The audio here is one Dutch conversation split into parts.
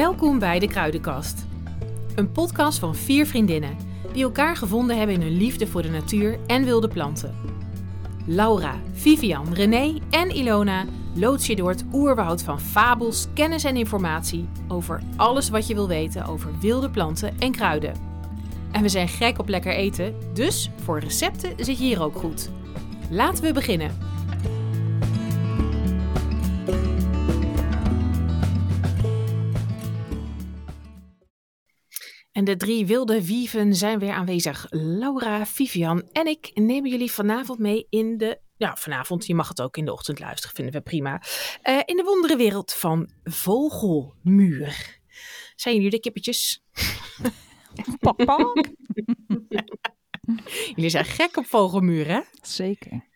Welkom bij de Kruidenkast. Een podcast van vier vriendinnen die elkaar gevonden hebben in hun liefde voor de natuur en wilde planten. Laura, Vivian, René en Ilona loods je door het oerwoud van fabels, kennis en informatie over alles wat je wil weten over wilde planten en kruiden. En we zijn gek op lekker eten, dus voor recepten zit je hier ook goed. Laten we beginnen. En de drie wilde wieven zijn weer aanwezig. Laura, Vivian en ik nemen jullie vanavond mee in de. Ja, vanavond, je mag het ook in de ochtend luisteren, vinden we prima. Uh, in de wonderenwereld van Vogelmuur. Zijn jullie de kippetjes? Papa. jullie zijn gek op Vogelmuur, hè? Zeker.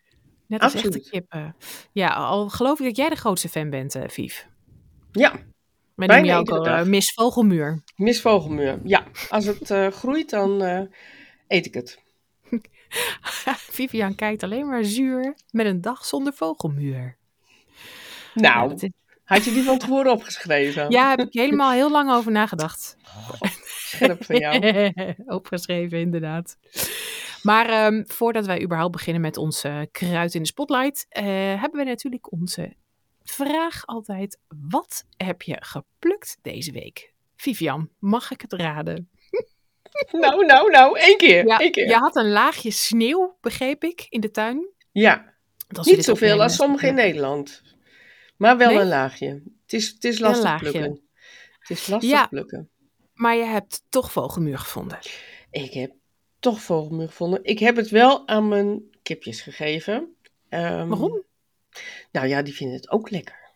Net als echte kippen. Ja, al geloof ik dat jij de grootste fan bent, uh, Vief. Ja, wij noemen jou ook al uh, Miss Vogelmuur. Miss Vogelmuur, ja. Als het uh, groeit, dan uh, eet ik het. Vivian kijkt alleen maar zuur met een dag zonder vogelmuur. Nou, ja, is... had je die van tevoren opgeschreven? Ja, heb ik helemaal heel lang over nagedacht. Oh, scherp van jou. Opgeschreven, inderdaad. Maar um, voordat wij überhaupt beginnen met onze kruid in de spotlight, hebben we natuurlijk onze vraag altijd: wat heb je geplukt deze week? Vivian, mag ik het raden? Nou, nou, nou, één keer. Ja, één keer. Je had een laagje sneeuw, begreep ik, in de tuin. Ja, niet zoveel als sommige in Nederland. Maar wel nee? een laagje. Het is, het is lastig plukken. Het is lastig ja, plukken. Maar je hebt toch vogelmuur gevonden. Ik heb toch vogelmuur gevonden. Ik heb het wel aan mijn kipjes gegeven. Um, Waarom? Nou ja, die vinden het ook lekker.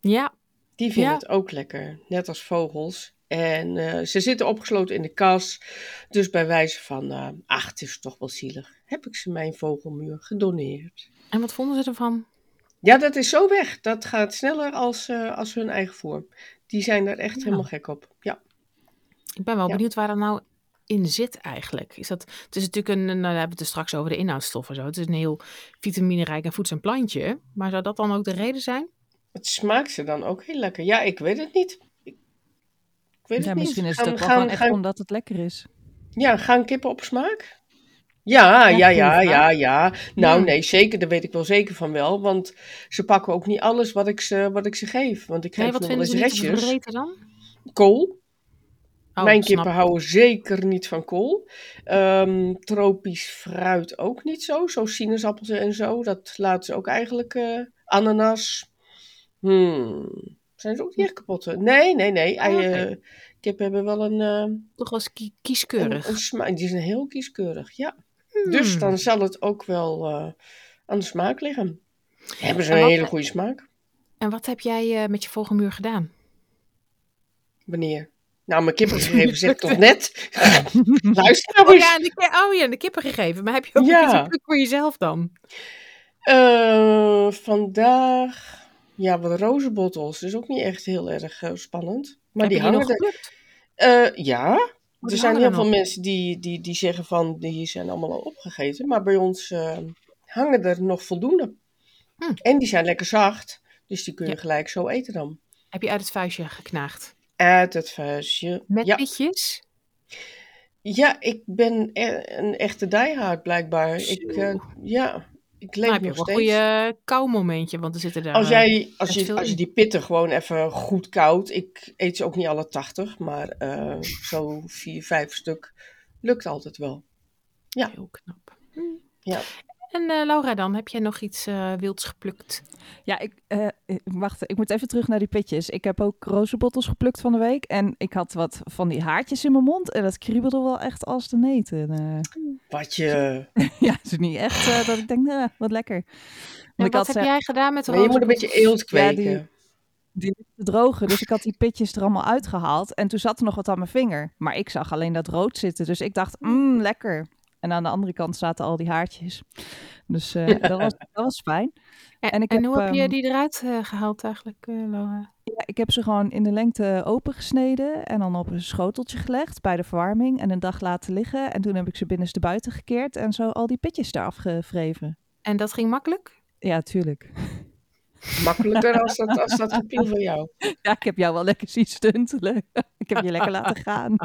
Ja. Die vinden ja. het ook lekker, net als vogels. En uh, ze zitten opgesloten in de kas. Dus bij wijze van, uh, ach, het is toch wel zielig, heb ik ze mijn vogelmuur gedoneerd. En wat vonden ze ervan? Ja, dat is zo weg. Dat gaat sneller als, uh, als hun eigen voer. Die zijn daar echt ja. helemaal gek op. Ja. Ik ben wel ja. benieuwd waar dat nou in zit eigenlijk. Is dat, het is natuurlijk een, nou, we hebben het er straks over de inhoudstoffen zo. Het is een heel vitaminerijk en voedzaam plantje. Maar zou dat dan ook de reden zijn? Het smaakt ze dan ook heel lekker. Ja, ik weet het niet. Ik, ik weet ja, het misschien niet. is het ook gaan, wel echt gaan, omdat het lekker is. Ja, gaan kippen op smaak? Ja, ja, ja, ja, ja. Nou, ja. nee, zeker. Daar weet ik wel zeker van wel. Want ze pakken ook niet alles wat ik ze, wat ik ze geef. Want ik geef nee, wat nog wel eens vinden ze restjes. dan? Kool. Oh, Mijn snap. kippen houden zeker niet van kool. Um, tropisch fruit ook niet zo. Zo sinaasappels en zo. Dat laten ze ook eigenlijk. Uh, ananas. Hmm. Zijn ze ook niet echt kapot? Nee, nee, nee. Oh, okay. uh, kippen hebben wel een. Uh, Toch wel kie kieskeurig. Een, die zijn heel kieskeurig, ja. Hmm. Dus dan zal het ook wel aan de smaak liggen. Hebben ze een hele goede smaak. En wat heb jij met je vogelmuur gedaan? Wanneer? Nou, mijn kippen gegeven zeg ik toch net. Luister nou oh, ja, de, oh ja, de kippen gegeven. Maar heb je ook ja. iets voor jezelf dan? Uh, vandaag, ja, wat rozenbottels. Is ook niet echt heel erg uh, spannend. Maar heb die hangen nog? Er, uh, ja, oh, er zijn heel veel mensen die, die, die zeggen van, die zijn allemaal al opgegeten. Maar bij ons hangen er nog voldoende. Hm. En die zijn lekker zacht. Dus die kun je ja. gelijk zo eten dan. Heb je uit het vuistje geknaagd? Uit het vuistje. Met ja. pitjes? Ja, ik ben e een echte diehard blijkbaar. Ik, uh, ja, ik leef nou, nog heb je steeds. een goede kauwmomentje, want er zitten daar... Als, jij, als, je, als je die pitten gewoon even goed koudt. Ik eet ze ook niet alle 80, maar uh, zo vier, vijf stuk lukt altijd wel. Ja. Heel knap. Hm. Ja. En uh, Laura dan, heb jij nog iets uh, wilds geplukt? Ja, ik, uh, wacht, ik moet even terug naar die pitjes. Ik heb ook rozenbottels geplukt van de week. En ik had wat van die haartjes in mijn mond. En dat kriebelde wel echt als de neten. Wat je... ja, het is niet echt dat ik denk, nou, wat lekker. En wat had, heb jij gedaan met de Je moet een beetje eelt kweken. Ja, die, die te drogen. Dus ik had die pitjes er allemaal uitgehaald. En toen zat er nog wat aan mijn vinger. Maar ik zag alleen dat rood zitten. Dus ik dacht, mmm, lekker. En aan de andere kant zaten al die haartjes. Dus uh, dat, was, dat was fijn. En, en, ik en heb, hoe heb je die eruit uh, gehaald eigenlijk, uh, Laura? Ja, ik heb ze gewoon in de lengte opengesneden en dan op een schoteltje gelegd bij de verwarming en een dag laten liggen. En toen heb ik ze binnenste buiten gekeerd en zo al die pitjes eraf gevreven. En dat ging makkelijk? Ja, tuurlijk. Makkelijker als dat, als dat gepiel van jou. Ja, ik heb jou wel lekker zien stuntelen. ik heb je lekker laten gaan.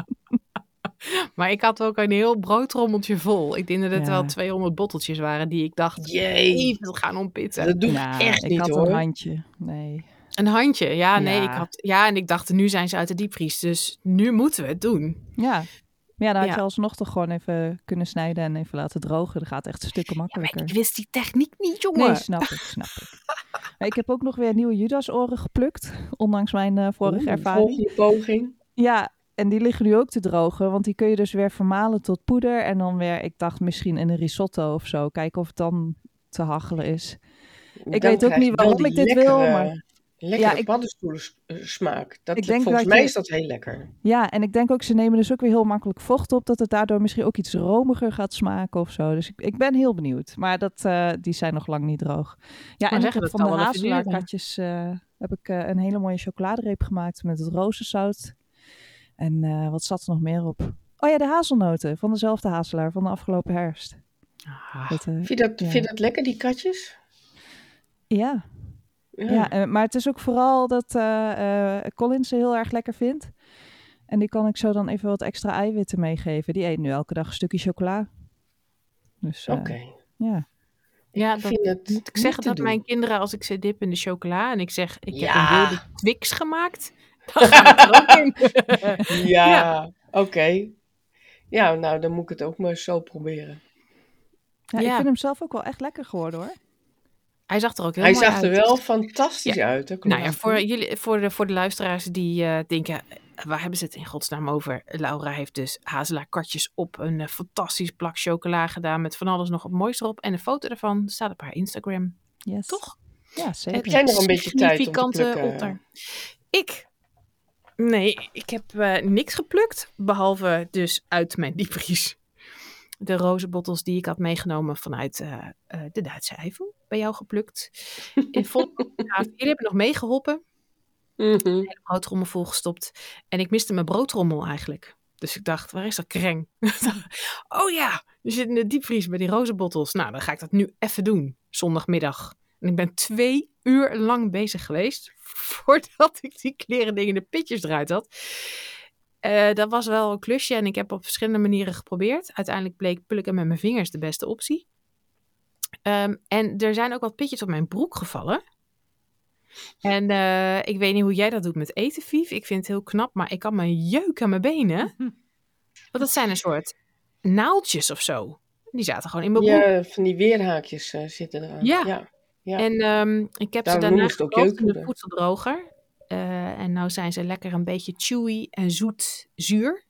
Maar ik had ook een heel broodrommeltje vol. Ik denk dat het Ja. wel 200 botteltjes waren die ik dacht Jee, even gaan ompitten. dat doe ja, ik echt ik niet had hoor. een handje. Nee. Een handje, ja, nee, Ja. ik had, ja, en ik dacht, nu zijn ze uit de diepvries, dus nu moeten we het doen. Ja. Maar ja, dan had Ja. je alsnog toch gewoon even kunnen snijden en even laten drogen. Dat gaat echt stukken makkelijker. ik wist die techniek niet, jongen. Nee, snap ik, snap ik. Maar ik heb ook nog weer nieuwe Judas-oren geplukt, ondanks mijn eh, vorige Oeh, ervaring. Volgende poging. Ja, en die liggen nu ook te drogen, want die kun je dus weer vermalen tot poeder. En dan weer, ik dacht misschien in een risotto of zo, kijken of het dan te hachelen is. Ik Dan weet ook niet waarom ik dit wil, maar- Lekkere Ja, ik- paddenstoelen eh, smaak. Dat, Ik denk volgens dat mij je- is dat heel lekker. Ja, en ik denk ook, ze nemen dus ook weer heel makkelijk vocht op, dat het daardoor misschien ook iets romiger gaat smaken of zo. Dus ik, ik ben heel benieuwd. Maar dat, eh, die zijn nog lang niet droog. Ja, en ik heb van de hazelaarkatjes eh, heb ik een hele mooie chocoladereep gemaakt met het rozenzout. En eh, wat zat er nog meer op? Oh ja, de hazelnoten van dezelfde hazelaar van de afgelopen herfst. Ah, Dat, eh, Vind je dat, Ja. vind je dat lekker, die katjes? ja, Ja, eh, maar het is ook vooral dat eh, eh, Colin ze heel erg lekker vindt. En die kan ik zo dan even wat extra eiwitten meegeven. Die eet nu elke dag een stukje chocola. Dus eh, Oké. ja. ja, Ik dat, vind het ik niet te dat doen. mijn kinderen, als ik ze dip in de chocola en ik zeg, ik heb een wilde Twix gemaakt, dan ga ik er ook in. Ja, oké. Ja, nou, dan moet ik het ook maar zo proberen. Ja, ik vind hem zelf ook wel echt lekker geworden hoor. Hij zag er ook heel Hij mooi zag uit. er wel fantastisch uit. Hè, Nou ja, voor, jullie, voor, de, voor de luisteraars die eh, denken, waar hebben ze het in godsnaam over? Laura heeft dus hazelaarkartjes op een eh, fantastisch plak chocola gedaan met van alles nog het mooiste erop. En een foto daarvan staat op haar Instagram. Yes. Toch? Ja, zeker. Heb jij nog een beetje tijd om te Significante plukken? otter. Ik? Nee, ik heb eh, niks geplukt, behalve dus uit mijn diepvries. De rozenbottels die ik had meegenomen vanuit eh, eh, de Duitse Eifel, bij jou geplukt. In vol... ja, jullie hebben nog meegeholpen Mhm. hele broodrommel volgestopt. En ik miste mijn broodrommel eigenlijk. Dus ik dacht, waar is dat kreng? oh ja, je zit in de diepvries bij die rozenbottels. Nou, dan ga ik dat nu even doen, zondagmiddag. En ik ben twee uur lang bezig geweest voordat ik die kleren dingen de pitjes eruit had. Eh, dat was wel een klusje en ik heb op verschillende manieren geprobeerd. Uiteindelijk bleek plukken met mijn vingers de beste optie. Ehm, en er zijn ook wat pitjes op mijn broek gevallen. En eh, ik weet niet hoe jij dat doet met eten, Vief. Ik vind het heel knap, maar ik kan mijn jeuk aan mijn benen. Want dat zijn een soort naaldjes of zo. Die zaten gewoon in mijn broek. Ja, van die weerhaakjes eh, zitten eraan. Ja. ja. Ja. En ehm, ik heb Daarom ze daarna gedroogd in de voedseldroger. Eh, en nou zijn ze lekker een beetje chewy en zoet zuur.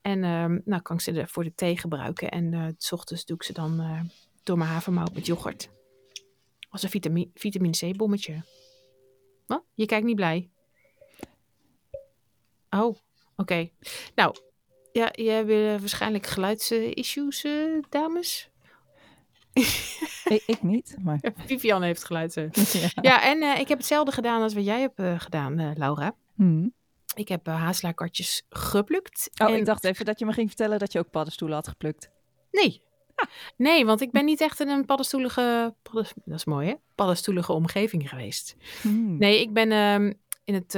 En ehm, nou kan ik ze voor de thee gebruiken. En eh, s ochtends doe ik ze dan eh, door mijn havermout met yoghurt. Als een vitamine, vitamine C bommetje. Wat? Je kijkt niet blij. Oh, oké. Nou, ja, je hebt waarschijnlijk geluidsissues, dames. Ik, ik niet, maar Vivian heeft geluid. eh. ja. Ja, en eh, ik heb hetzelfde gedaan als wat jij hebt eh, gedaan, Laura. Hmm. Ik heb hazelaarkartjes geplukt. Oh, en... ik dacht even dat je me ging vertellen dat je ook paddenstoelen had geplukt. Nee. Nee, want ik ben niet echt in een paddenstoelige... padden- Dat is mooi, hè? Paddenstoelige omgeving geweest. Hmm. Nee, ik ben ehm, in het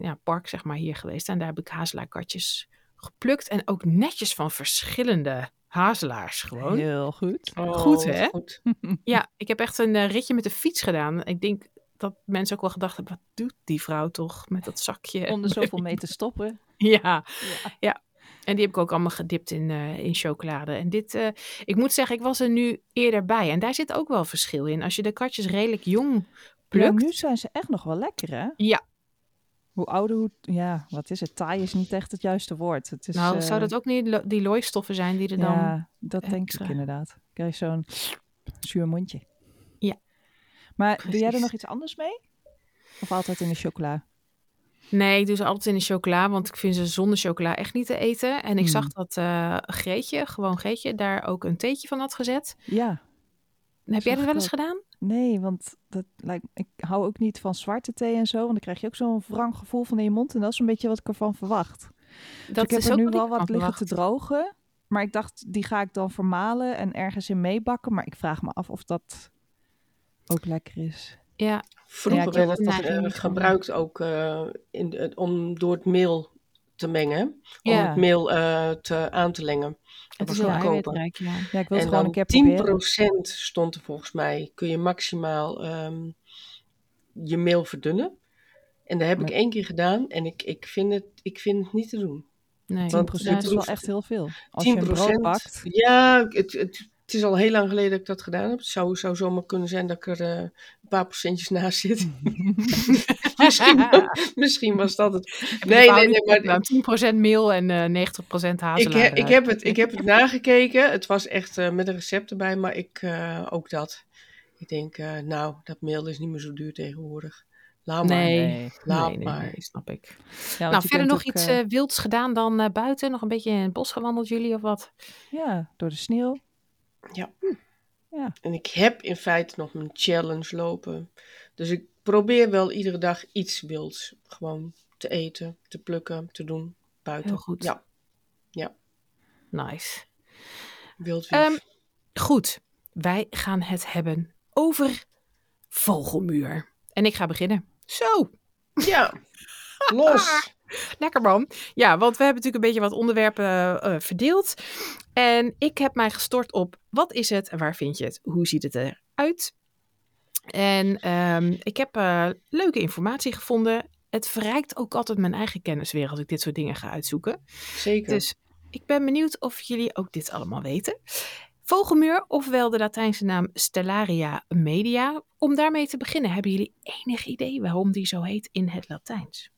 ja, park, zeg maar, hier geweest. En daar heb ik hazelaarkartjes geplukt. En ook netjes van verschillende hazelaars gewoon. Heel goed. Oh, goed, wat hè? Goed. Ja, ik heb echt een eh, ritje met de fiets gedaan. Ik denk dat mensen ook wel gedacht hebben, wat doet die vrouw toch met dat zakje? Om er zoveel mee te stoppen. Ja, Ja. ja. En die heb ik ook allemaal gedipt in, eh, in chocolade. En dit, eh, ik moet zeggen, ik was er nu eerder bij. En daar zit ook wel verschil in. Als je de katjes redelijk jong Ja, plukt. nu zijn ze echt nog wel lekker, hè? Ja. Hoe ouder, hoe... Ja, wat is het? Taai is niet echt het juiste woord. Het is, nou, eh, zou dat ook niet lo- die looistoffen zijn die er dan... Ja, dat denk ik inderdaad. Krijg je zo'n zuur mondje. Ja. Maar doe jij er nog iets anders mee? Of altijd in de chocola? Nee, ik doe ze altijd in de chocola, want ik vind ze zonder chocola echt niet te eten. En ik Hmm. zag dat eh Greetje, gewoon Greetje, daar ook een theetje van had gezet. Ja. Heb jij dat wel eens gedaan? Nee, want dat lijkt, ik hou ook niet van zwarte thee en zo. Want dan krijg je ook zo'n wrang gevoel van in je mond. En dat is een beetje wat ik ervan verwacht. Dus Dat ik heb is er ook nu wel wat liggen te drogen. Maar ik dacht, die ga ik dan vermalen en ergens in meebakken. Maar ik vraag me af of dat ook lekker is. Ja, Vroeger ik werd dat gebruikt ook eh, in de- om door het meel te mengen. Om het meel eh, te, aan te lengen. het was is heel eiwitrijk, ja. Ja, ik wil het En gewoon een keer proberen. 10% stond er volgens mij. Kun je maximaal ehm, je meel verdunnen. En dat heb ik één keer gedaan. En ik, ik, vind, het, ik vind het niet te doen. Nee, 10% Want is het wel echt heel veel. Als je een 10%. brood bakt. Ja, het, het, het is al heel lang geleden dat ik dat gedaan heb. Het zou, zou zomaar kunnen zijn dat ik er eh, een paar procentjes naast zit. misschien, misschien was dat het. Nee, nee, nee, maar Nou, 10% meel en eh 90% ik, hazelaar. he- ik, heb het, ik heb het nagekeken. Het was echt eh, met een recept erbij, maar ik eh, ook dat. Ik denk, eh, nou, dat meel is niet meer zo duur tegenwoordig. Laat maar. Nee. Nee. Laat nee, nee, maar. nee, snap ik. Ja, nou, verder nog ook, iets eh, eh, wilds gedaan dan eh, buiten? Nog een beetje in het bos gewandeld jullie of wat? ja, door de sneeuw. En ik heb in feite nog mijn challenge lopen. Dus ik probeer wel iedere dag iets wilds gewoon te eten, te plukken, te doen buiten. Heel goed. Ja, Nice. wild Ehm, goed, wij gaan het hebben over vogelmuur. En ik ga beginnen. Zo, ja, los. lekker man. Ja, want we hebben natuurlijk een beetje wat onderwerpen eh, verdeeld. En ik heb mij gestort op wat is het en waar vind je het? Hoe ziet het eruit? En ehm, ik heb eh, leuke informatie gevonden. Het verrijkt ook altijd mijn eigen kennis weer als ik dit soort dingen ga uitzoeken. Zeker. Dus ik ben benieuwd of jullie ook dit allemaal weten. Vogelmuur, ofwel de Latijnse naam Stellaria media. Om daarmee te beginnen, hebben jullie enig idee waarom die zo heet in het Latijns?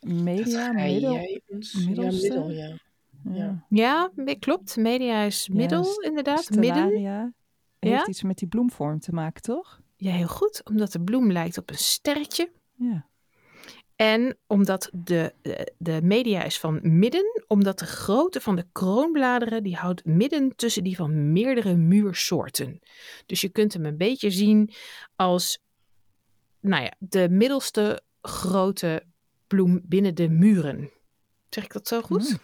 Media, middel. middelste? Ja, middel, ja. Ja. Ja, klopt. Media is middel, st- inderdaad. Midden. Heeft Ja? iets met die bloemvorm te maken, toch? Ja, heel goed. Omdat de bloem lijkt op een sterretje. Ja. En omdat de, de, de media is van midden, omdat de grootte van de kroonbladeren die houdt midden tussen die van meerdere muursoorten. Dus je kunt hem een beetje zien als, nou ja, de middelste grote bloem binnen de muren. Zeg ik dat zo goed?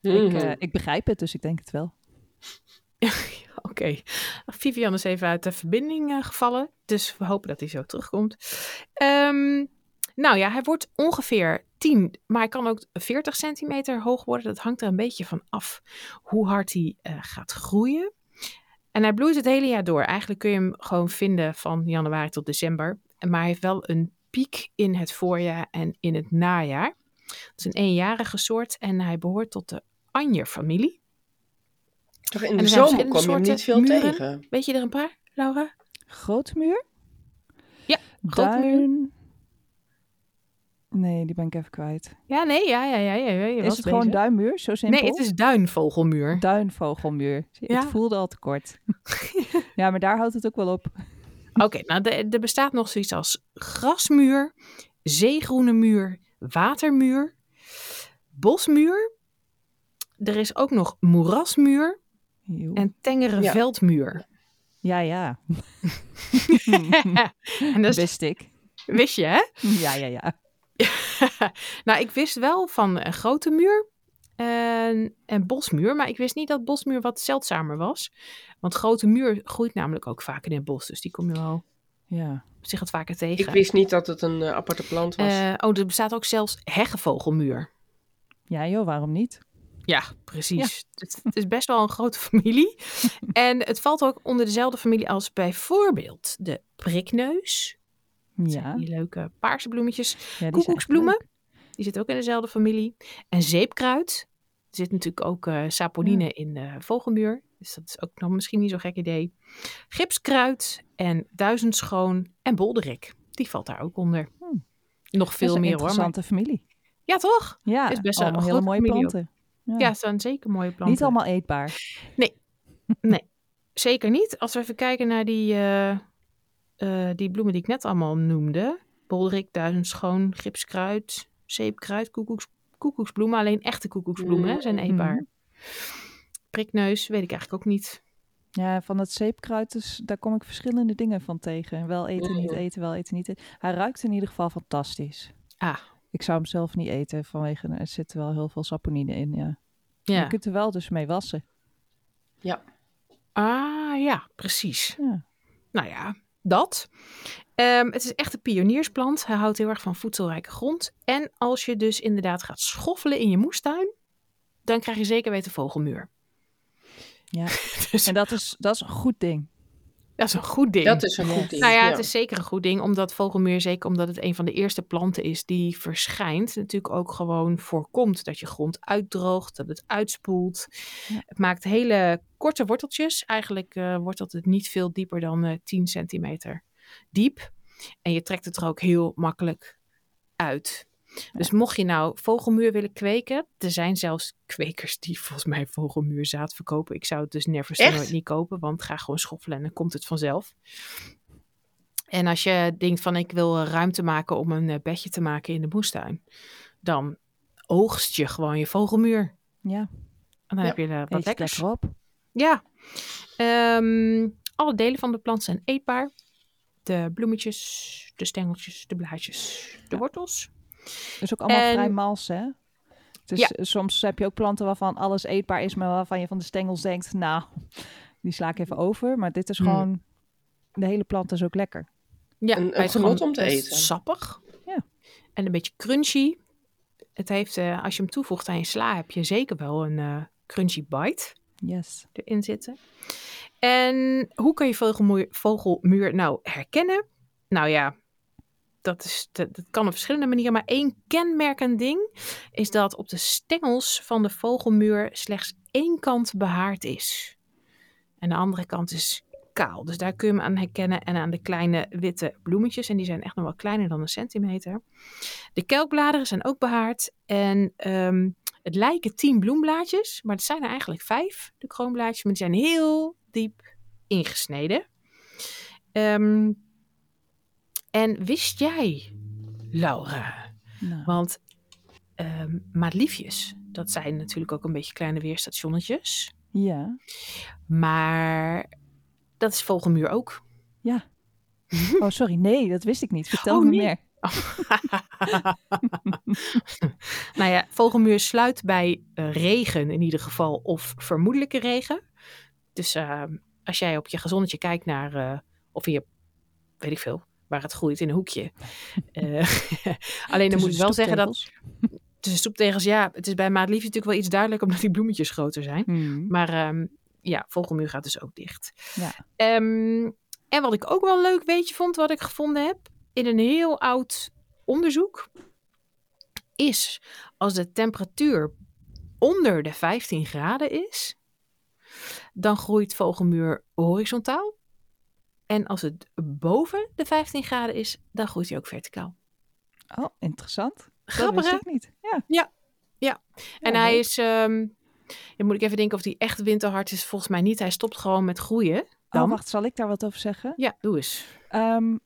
Mm. Ik, Mhm. eh, ik begrijp het, dus ik denk het wel. Oké. Vivian is even uit de verbinding eh, gevallen. Dus we hopen dat hij zo terugkomt. Ehm, nou ja, hij wordt ongeveer 10, maar hij kan ook 40 centimeter hoog worden. Dat hangt er een beetje van af hoe hard hij eh, gaat groeien. En hij bloeit het hele jaar door. Eigenlijk kun je hem gewoon vinden van januari tot december. Maar hij heeft wel een piek in het voorjaar en in het najaar. Het is een eenjarige soort en hij behoort tot de Anjer-familie. Toch in en de er zomer kom je hem niet veel tegen. Weet je er een paar, Laura? Grote muur? Ja. Duin. Nee, die ben ik even kwijt. Ja, nee, ja, ja, ja. ja, Is het gewoon duinmuur? Zo simpel? Nee, het is duinvogelmuur. Duinvogelmuur. Ja. Het voelde al te kort. ja, maar daar houdt het ook wel op. Oké, nou, de- er bestaat nog zoiets als grasmuur, zeegroene muur, watermuur, bosmuur. Er is ook nog moerasmuur En tengere Ja. veldmuur. Ja, ja. en dat is- Wist ik. wist je, hè? Ja, ja, ja. nou, ik wist wel van een grote muur en, en bosmuur, maar ik wist niet dat bosmuur wat zeldzamer was. Want grote muur groeit namelijk ook vaak in het bos, dus die kom je wel Ja. zich het vaker tegen. Ik wist niet dat het een eh, aparte plant was. Eh, oh, er bestaat ook zelfs heggenvogelmuur. Ja, joh, waarom niet? Ja, precies. Het, het is best wel een grote familie. en het valt ook onder dezelfde familie als bijvoorbeeld de prikneus. Ja, Die leuke paarse bloemetjes. ja Koekoeksbloemen. Die zitten ook in dezelfde familie. En zeepkruid. Er zit natuurlijk ook eh saponine in de vogelmuur. Dus dat is ook nog misschien niet zo'n gek idee. Gipskruid en duizendschoon en bolderik. Die valt daar ook onder. Hmm. Nog veel een meer hoor. Maar... interessante familie. Ja, toch? Ja, Is best wel allemaal een hele mooie ook. Ja, het zijn zeker mooie planten. Niet allemaal eetbaar. Zeker niet. Als we even kijken naar die, eh, eh, die bloemen die ik net allemaal noemde. Bolderik, duizendschoon, gipskruid, zeepkruid, koekoeks, koekoeksbloemen. Alleen echte koekoeksbloemen hè, zijn eetbaar. Mhm. Prikneus, weet ik eigenlijk ook niet. Ja, van het zeepkruid, dus, daar kom ik verschillende dingen van tegen. Wel eten, niet eten, wel eten, niet eten. Hij ruikt in ieder geval fantastisch. Ah, Ik zou hem zelf niet eten vanwege, er zit wel heel veel saponine in, ja. Je ja. kunt er wel dus mee wassen. Ah, ja, precies. Ja. nou ja, dat. Ehm, het is echt een pioniersplant. Hij houdt heel erg van voedselrijke grond. En als je dus inderdaad gaat schoffelen in je moestuin, dan krijg je zeker weten vogelmuur. Ja. Dus En dat is, dat is een goed ding. Dat is een goed ding. Dat is een goed ding. Nou ja, het is zeker een goed ding, omdat vogelmuur, zeker omdat het een van de eerste planten is die verschijnt, natuurlijk ook gewoon voorkomt dat je grond uitdroogt, dat het uitspoelt. Het maakt hele korte worteltjes. Eigenlijk eh, wortelt het niet veel dieper dan eh 10 centimeter diep. En je trekt het er ook heel makkelijk uit. Dus mocht je nou vogelmuur willen kweken, er zijn zelfs kwekers die volgens mij vogelmuurzaad verkopen. Ik zou het dus Echt? nooit niet kopen, want ga gewoon schoffelen en dan komt het vanzelf. En als je denkt van ik wil eh, ruimte maken om een eh, bedje te maken in de moestuin, dan oogst je gewoon je vogelmuur. Ja, En dan Ja, heb je er eet wat lekkers. lekker op. Ja. Ehm, alle delen van de plant zijn eetbaar. De bloemetjes, de stengeltjes, de blaadjes, de Ja. Wortels. Dus ook allemaal En- vrij mals, hè? Dus Ja. eh, soms heb je ook planten waarvan alles eetbaar is, maar waarvan je van de stengels denkt, nou, die sla ik even over. Maar dit is Hmm. gewoon, de hele plant is ook lekker. Ja, Een- een hij is genot om te eten. Sappig. Ja. En een beetje crunchy. Het heeft, eh, als je hem toevoegt aan je sla, heb je zeker wel een eh, crunchy bite Yes. erin zitten. En hoe kan je vogelmuur, vogelmuur nou herkennen? Nou ja, dat, is, dat, kan op verschillende manieren. Maar één kenmerkend ding is dat op de stengels van de vogelmuur slechts één kant behaard is. En de andere kant is kaal. Dus daar kun je hem aan herkennen. En aan de kleine witte bloemetjes. En die zijn echt nog wel kleiner dan een centimeter. De kelkbladeren zijn ook behaard. En ehm, het lijken tien bloemblaadjes. Maar het zijn er eigenlijk vijf, de kroonblaadjes. Maar die zijn heel diep ingesneden. Ehm, en wist jij, Laura, Nou, want ehm maatliefjes, dat zijn natuurlijk ook een beetje kleine weerstationnetjes. ja. Maar dat is vogelmuur ook. Oh, sorry. Nee, dat wist ik niet. Vertel Oh, me nee. meer. nou ja, vogelmuur sluit bij eh, regen in ieder geval of vermoedelijke regen. Dus eh, als jij op je gezonnetje kijkt naar, eh, of in je, weet ik veel, waar het groeit in een hoekje. Eh, alleen dan moet ik wel zeggen dat tussen stoeptegels, ja, het is bij maatliefje natuurlijk wel iets duidelijk omdat die bloemetjes groter zijn. Hmm. Maar ehm, ja, vogelmuur gaat dus ook dicht. Ja. Ehm, en wat ik ook wel een leuk weetje vond, wat ik gevonden heb in een heel oud onderzoek, is als de temperatuur onder de 15 graden is, dan groeit vogelmuur horizontaal. En als het boven de 15 graden is, dan groeit hij ook verticaal. Oh, interessant. Grappig, dat ik niet. Ja. Ja. Ja. En Ja, hij leuk. is, ehm dan moet ik even denken of hij echt winterhard is. Volgens mij niet. Hij stopt gewoon met groeien. Dan. Oh, wacht, zal ik daar wat over zeggen? Ja, doe eens. Ehm,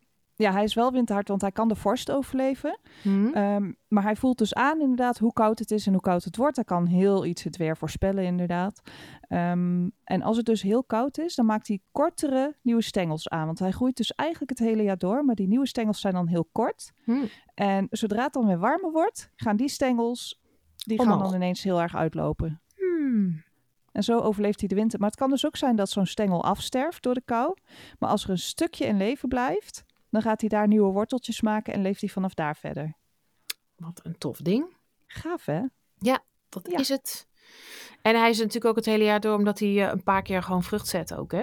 ja, hij is wel winterhard, want hij kan de vorst overleven. Hm? Ehm, maar hij voelt dus aan inderdaad hoe koud het is en hoe koud het wordt. Hij kan heel iets het weer voorspellen inderdaad. Ehm, en als het dus heel koud is, dan maakt hij kortere nieuwe stengels aan. Want hij groeit dus eigenlijk het hele jaar door, maar die nieuwe stengels zijn dan heel kort. Hm. En zodra het dan weer warmer wordt, gaan die stengels, die gaan dan ineens heel erg uitlopen. Hmm. En zo overleeft hij de winter. Maar het kan dus ook zijn dat zo'n stengel afsterft door de kou. Maar als er een stukje in leven blijft, dan gaat hij daar nieuwe worteltjes maken en leeft hij vanaf daar verder. Wat een tof ding. Gaaf hè? Dat Ja. is het. En hij is natuurlijk ook het hele jaar door, omdat hij eh, een paar keer gewoon vrucht zet ook, hè?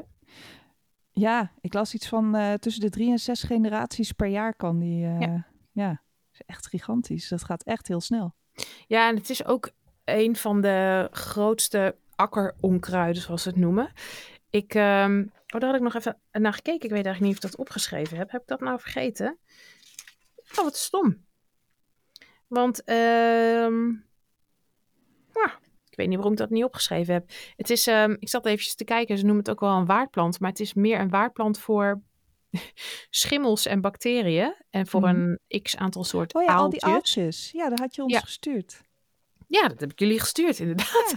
Ja, ik las iets van eh, tussen de drie en zes generaties per jaar kan die. eh, Ja. ja. is echt gigantisch. Dat gaat echt heel snel. Ja, en het is ook een van de grootste akkeronkruiden, zoals ze het noemen. Ik, ehm, oh, daar had ik nog even naar gekeken. Ik weet eigenlijk niet of ik dat opgeschreven heb. Heb ik dat nou vergeten? Oh, wat stom. Want, ehm ja, ik weet niet waarom ik dat niet opgeschreven heb. Het is, ehm, ik zat eventjes te kijken, ze noemen het ook wel een waardplant, maar het is meer een waardplant voor schimmels en bacteriën en voor Mhm. een x aantal soort Oh ja, al die aaltjes. Ja, dat had je ons Ja. gestuurd. Ja, dat heb ik jullie gestuurd, inderdaad.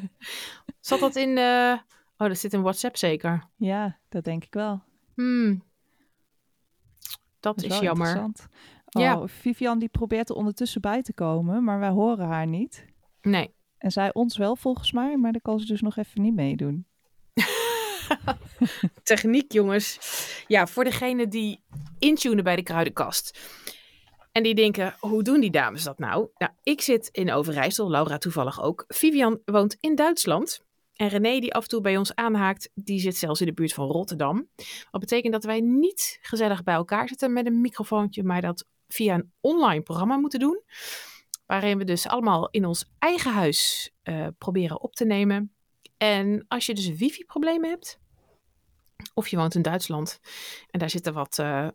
Zat dat in... eh, Oh, dat zit in WhatsApp zeker. Ja, dat denk ik wel. Hmm. Dat, is jammer. Oh, Ja. Vivian die probeert er ondertussen bij te komen, maar wij horen haar niet. Nee. En zij ons wel volgens mij, maar dan kan ze dus nog even niet meedoen. Techniek, jongens. Ja, voor degene die intunen bij de kruidenkast. En die denken, hoe doen die dames dat nou? Nou, ik zit in Overijssel, Laura toevallig ook. Vivian woont in Duitsland. En René, die af en toe bij ons aanhaakt, die zit zelfs in de buurt van Rotterdam. Wat betekent dat wij niet gezellig bij elkaar zitten met een microfoontje, maar dat via een online programma moeten doen. Waarin we dus allemaal in ons eigen huis uh, proberen op te nemen. En als je dus wifi-problemen hebt, of je woont in Duitsland en daar zitten wat, uh,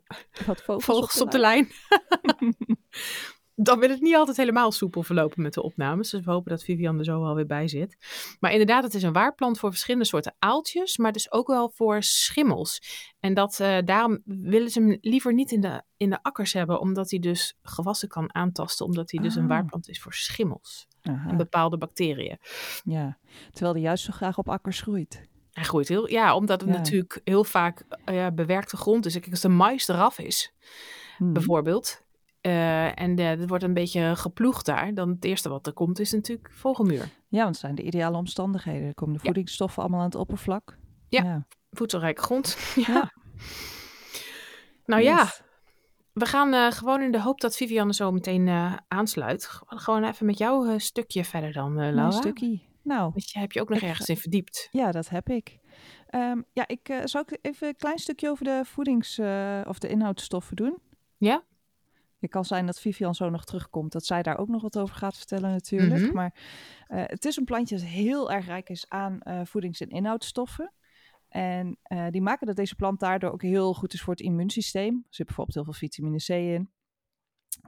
wat vogels, vogels, op de lijn. Op de lijn. dan wil het niet altijd helemaal soepel verlopen met de opnames. Dus we hopen dat Vivian er zo wel weer bij zit. Maar inderdaad, het is een waarplant voor verschillende soorten aaltjes, maar dus ook wel voor schimmels. En dat, uh, daarom willen ze hem liever niet in de, in de akkers hebben, omdat hij dus gewassen kan aantasten, omdat hij dus een Ah. waarplant is voor schimmels Aha. en bepaalde bacteriën. Ja, terwijl die juist zo graag op akkers groeit. Hij groeit heel, ja, omdat het Ja. natuurlijk heel vaak eh, bewerkte grond is. Kijk, als de mais eraf is, Hmm. bijvoorbeeld, eh, en het wordt een beetje geploegd daar, dan het eerste wat er komt is natuurlijk vogelmuur. Ja, want het zijn de ideale omstandigheden. Er komen de Ja. voedingsstoffen allemaal aan het oppervlak. Ja. Voedselrijke grond. ja. Ja. Nou ja, we gaan eh, gewoon in de hoop dat Vivianne zo meteen aansluit. Gewoon even met jouw stukje verder dan, eh Een Laura. stukje. Nou, Want je heb je ook nog Ik ergens in verdiept. ja, dat heb ik. Ehm, ja, ik zou ik even een klein stukje over de voedings- of de inhoudstoffen doen. Ja? Het kan zijn dat Vivian zo nog terugkomt, dat zij daar ook nog wat over gaat vertellen natuurlijk. Mhm. Maar eh, het is een plantje dat heel erg rijk is aan eh, voedings- en inhoudstoffen. En eh, die maken dat deze plant daardoor ook heel goed is voor het immuunsysteem. Er zit bijvoorbeeld heel veel vitamine C in.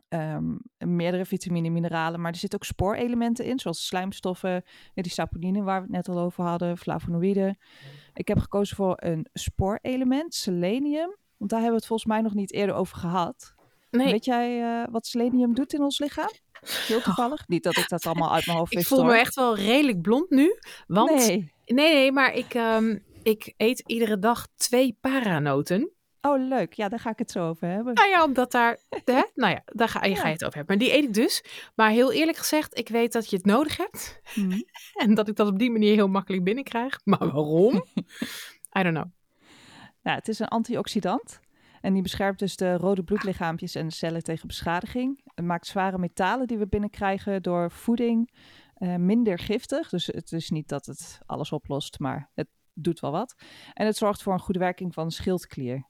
Ehm, meerdere vitamine en mineralen, maar er zitten ook spoorelementen in, zoals slijmstoffen, die saponine waar we het net al over hadden, flavonoïden. Ik heb gekozen voor een spoorelement, selenium, want daar hebben we het volgens mij nog niet eerder over gehad. Nee, Weet jij eh, wat selenium doet in ons lichaam? Heel toevallig. Niet dat ik dat allemaal uit mijn hoofd ik wist. voel me echt wel redelijk blond nu. Want, nee, Nee. nee, maar ik, ehm, ik eet iedere dag twee paranoten. Oh, leuk. Ja, daar ga ik het zo over hebben. Nou ja, omdat daar, hè? nou ja, daar ga, je ga je het over hebben. Maar die eet ik dus. Maar heel eerlijk gezegd, ik weet dat je het nodig hebt. Mhm. En dat ik dat op die manier heel makkelijk binnenkrijg. Maar waarom? I don't know. Nou, het is een antioxidant. En die beschermt dus de rode bloedlichaampjes en de cellen tegen beschadiging. Het maakt zware metalen die we binnenkrijgen door voeding eh, minder giftig. Dus het is niet dat het alles oplost, maar het doet wel wat. En het zorgt voor een goede werking van schildklier.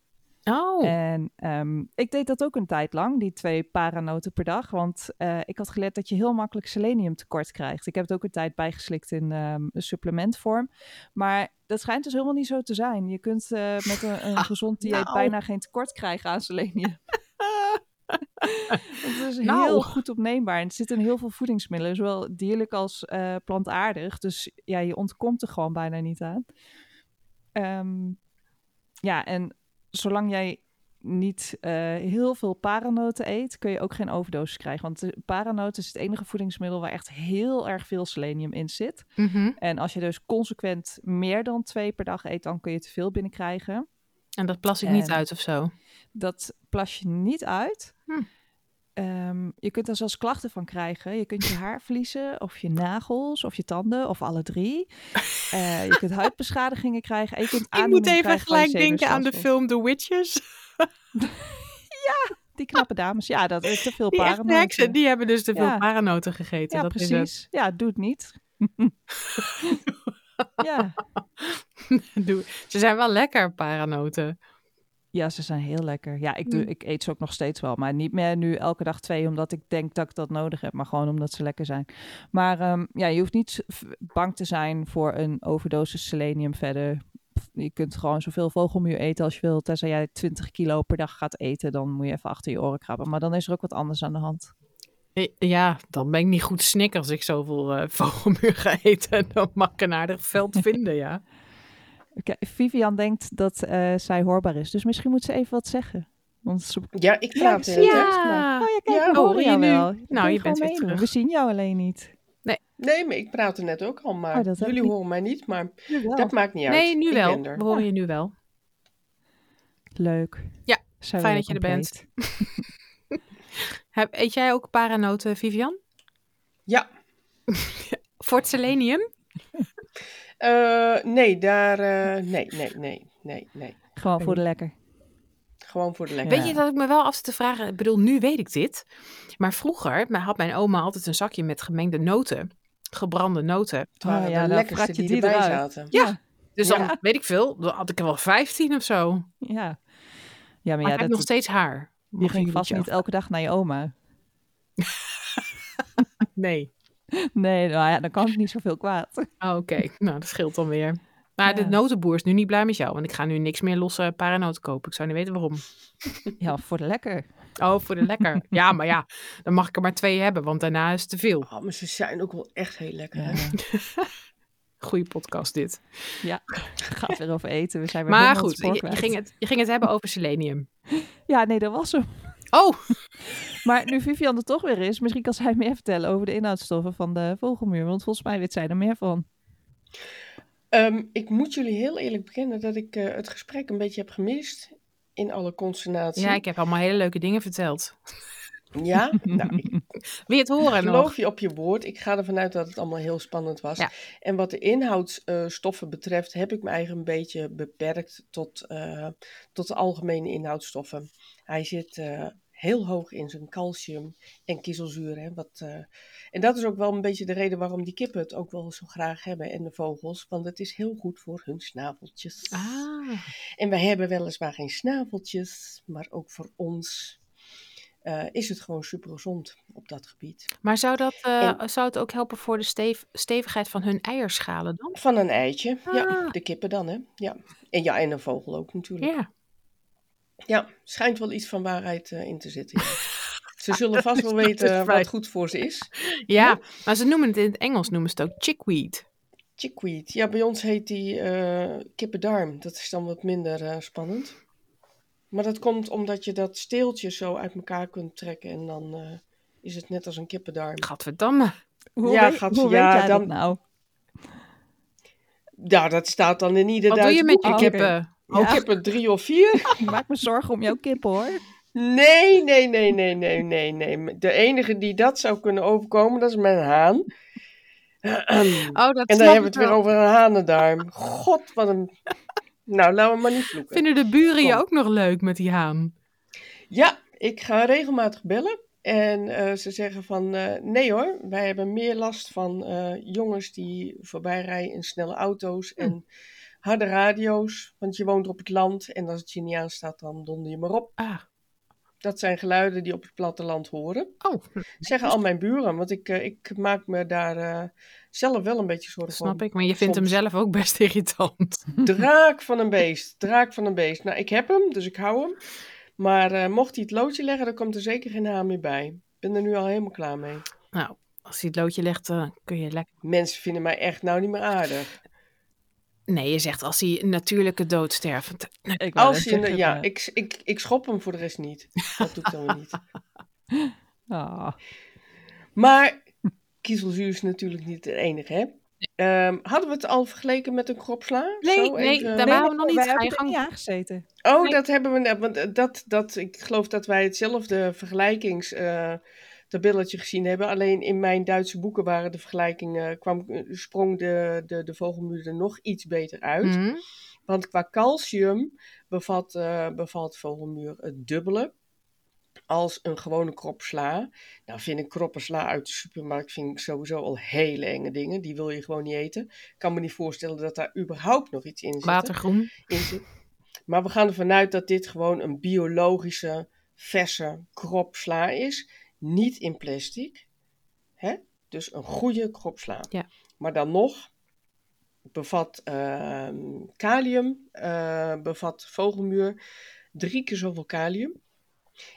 Oh, En ehm, ik deed dat ook een tijd lang, die twee paranoten per dag. Want eh, ik had geleerd dat je heel makkelijk selenium tekort krijgt. Ik heb het ook een tijd bijgeslikt in ehm, een supplementvorm. Maar dat schijnt dus helemaal niet zo te zijn. Je kunt eh, met een, een gezond dieet nou. bijna geen tekort krijgen aan selenium. Het is Nou. heel goed opneembaar. En het zit in heel veel voedingsmiddelen, zowel dierlijk als eh, plantaardig. Dus ja, je ontkomt er gewoon bijna niet aan. Ehm, ja, en zolang jij niet eh, heel veel paranoten eet, kun je ook geen overdosis krijgen. Want paranoten is het enige voedingsmiddel waar echt heel erg veel selenium in zit. mhm. En als je dus consequent meer dan twee per dag eet, dan kun je te veel binnenkrijgen. en dat plas ik niet uit of zo. Dat plas je niet uit. Hm. Je kunt er zelfs klachten van krijgen. Je kunt je haar verliezen, of je nagels, of je tanden, of alle drie. Eh, je kunt huidbeschadigingen krijgen. En je kunt Ik moet even gelijk denken aan de film The Witches. Die knappe dames, ja, dat is te veel Die paranoten. heksen, die hebben dus te veel Ja. paranoten gegeten. Ja, dat is precies. Ja, doe het niet. ja. Doe- Ze zijn wel lekker, paranoten. Ja, ze zijn heel lekker. Ja, ik, doe, Mm. ik eet ze ook nog steeds wel. Maar niet meer nu elke dag twee, omdat ik denk dat ik dat nodig heb. Maar gewoon omdat ze lekker zijn. Maar ehm, ja, je hoeft niet bang te zijn voor een overdosis selenium verder. Je kunt gewoon zoveel vogelmuur eten als je wilt. Tenzij jij 20 kilo per dag gaat eten, dan moet je even achter je oren krabben. Maar dan is er ook wat anders aan de hand. Ja, dan ben ik niet goed snik als ik zoveel eh vogelmuur ga eten. Dan mag ik een aardig veld vinden, ja. Oké, Vivian denkt dat eh, zij hoorbaar is. Dus misschien moet ze even wat zeggen. Want ze... Ja, ik Ja, praat je. echt. Ja. Oh ja, kijk, Ja, we hoor horen je jou nu? wel. Je Nou, je bent weer terug. We zien jou alleen niet. Nee, maar ik praatte net ook al, maar Oh, jullie horen mij niet, maar dat maakt niet uit. Nee, nu Ik wel. er. We horen je nu wel. Leuk. Ja, Zijn fijn dat je er bent. Heb, eet jij ook paranoten, Vivian? Ja, Voor het selenium? Eh, nee, daar. eh, nee, nee, nee, nee, nee. Gewoon voor de lekker. Gewoon voor de lekker. Weet je dat ik me wel af te vragen, ik bedoel, nu weet ik dit. Maar vroeger maar had mijn oma altijd een zakje met gemengde noten. Gebrande noten. Het waren Oh ja, de lekkerste die, die erbij eruit. zaten. Ja. Dus dan, Ja. weet ik veel, dan had ik er wel 15 of zo. Ja. Ja, maar ja, dat, nog steeds haar. je ging ik vast niet niet elke dag naar je oma. Nee. Nee, nou ja, dan kan het niet zoveel kwaad. Oh, Oké, nou dat scheelt dan weer. Maar de Ja. notenboer is nu niet blij met jou, want ik ga nu niks meer losse paranoten kopen. Ik zou niet weten waarom. Ja, voor de lekker. Oh, voor de lekker. Ja, maar ja, dan mag ik er maar twee hebben, want daarna is het te veel. Oh, maar ze zijn ook wel echt heel lekker. Hè? Goeie podcast dit. Ja, gaat weer over eten. We zijn weer Maar goed, je, ging het, je ging het hebben over selenium. Ja, nee, dat was hem. Oh, Maar nu Vivian er toch weer is, misschien kan zij meer vertellen over de inhoudstoffen van de vogelmuur. Want volgens mij weet zij er meer van. Ehm, ik moet jullie heel eerlijk bekennen dat ik eh, het gesprek een beetje heb gemist. In alle consternatie. ja, ik heb allemaal hele leuke dingen verteld. Ja? nou, ik Wil je het horen geloof nog? je op je woord. Ik ga ervan uit dat het allemaal heel spannend was. Ja. En wat de inhoudsstoffen betreft heb ik me eigenlijk een beetje beperkt tot, eh, tot de algemene inhoudsstoffen. Hij zit eh, heel hoog in zijn calcium en kiezelzuur. Hè, wat, eh, en dat is ook wel een beetje de reden waarom die kippen het ook wel zo graag hebben en de vogels. Want het is heel goed voor hun snaveltjes. Ah, En wij hebben weliswaar geen snaveltjes, maar ook voor ons eh, is het gewoon super gezond op dat gebied. maar zou, dat, eh, En- zou het ook helpen voor de stevigheid van hun eierschalen dan? Van een eitje, ja, Ah. de kippen dan, hè. Ja. En ja, en een vogel ook natuurlijk. Ja. Ja, schijnt wel iets van waarheid eh, in te zitten. ja. Ze zullen vast wel weten fijn. wat goed voor ze is. ja, maar ze noemen het in het Engels noemen ze het ook chickweed. Chickweed. Ja, bij ons heet die eh, kippendarm. Dat is dan wat minder eh, spannend. Maar dat komt omdat je dat steeltje zo uit elkaar kunt trekken en dan eh, is het net als een kippendarm. Gadverdamme. Hoe, Ja, weet, gat- hoe ja, weet jij dan- dat nou? Ja, dat staat dan in ieder Wat doe je met boek. je kippen? Oh, Ja. kippen drie of vier? Ik maak me zorgen om jouw kippen hoor. Nee, nee, nee, nee, nee, nee, nee. De enige die dat zou kunnen overkomen, dat is mijn haan. Oh, dat En dan ik hebben we het weer over een hanendarm. God, wat een... Nou, laten we maar niet vloeken. Vinden de buren je ook nog leuk met die haan? Ja, ik ga regelmatig bellen. En eh, ze zeggen van, eh, nee hoor, wij hebben meer last van eh, jongens die voorbij rijden in snelle auto's en harde radio's. Want je woont op het land en als het je niet aanstaat, dan donder je maar op. Ah, Dat zijn geluiden die op het platteland horen. oh, Zeggen al mijn buren, want ik, eh, ik maak me daar eh, zelf wel een beetje zorgen snap om. ik. Maar je vindt hem zelf ook best irritant. Draak van een beest, draak van een beest. Nou, ik heb hem, dus ik hou hem. Maar eh, mocht hij het loodje leggen, dan komt er zeker geen haan meer bij. Ik ben er nu al helemaal klaar mee. Nou, als hij het loodje legt, dan kun je lekker... Mensen vinden mij echt nou niet meer aardig. Nee, je zegt als hij natuurlijke dood sterft. Ik Als je, zeggen, ja, eh, ik, ik, ik schop hem voor de rest niet. Dat doe ik dan weer niet. ah. Maar kiezelzuur is natuurlijk niet het enige, hè? Ehm, hadden we het al vergeleken met een kropsla? Nee, Zo nee, even- daar waren we nog niet. Ga je er gang. niet aangezeten. Oh, Nee. dat hebben we net. Want eh, dat, dat, ik geloof dat wij hetzelfde vergelijkingstabelletje gezien hebben. Alleen in mijn Duitse boeken waren de vergelijkingen, kwam, eh, sprong de, de, de vogelmuur er nog iets beter uit. Mhm. Want qua calcium bevat, eh, bevat vogelmuur het dubbele als een gewone krop sla. Nou vind ik kroppen sla uit de supermarkt vind ik sowieso al hele enge dingen. Die wil je gewoon niet eten. Ik kan me niet voorstellen dat daar überhaupt nog iets in zit Watergroen. in zit. Maar we gaan ervan uit dat dit gewoon een biologische, verse krop sla is. Niet in plastic. Hè? Dus een goede krop sla. Ja. Maar dan nog bevat ehm, kalium, eh, bevat vogelmuur drie keer zoveel kalium.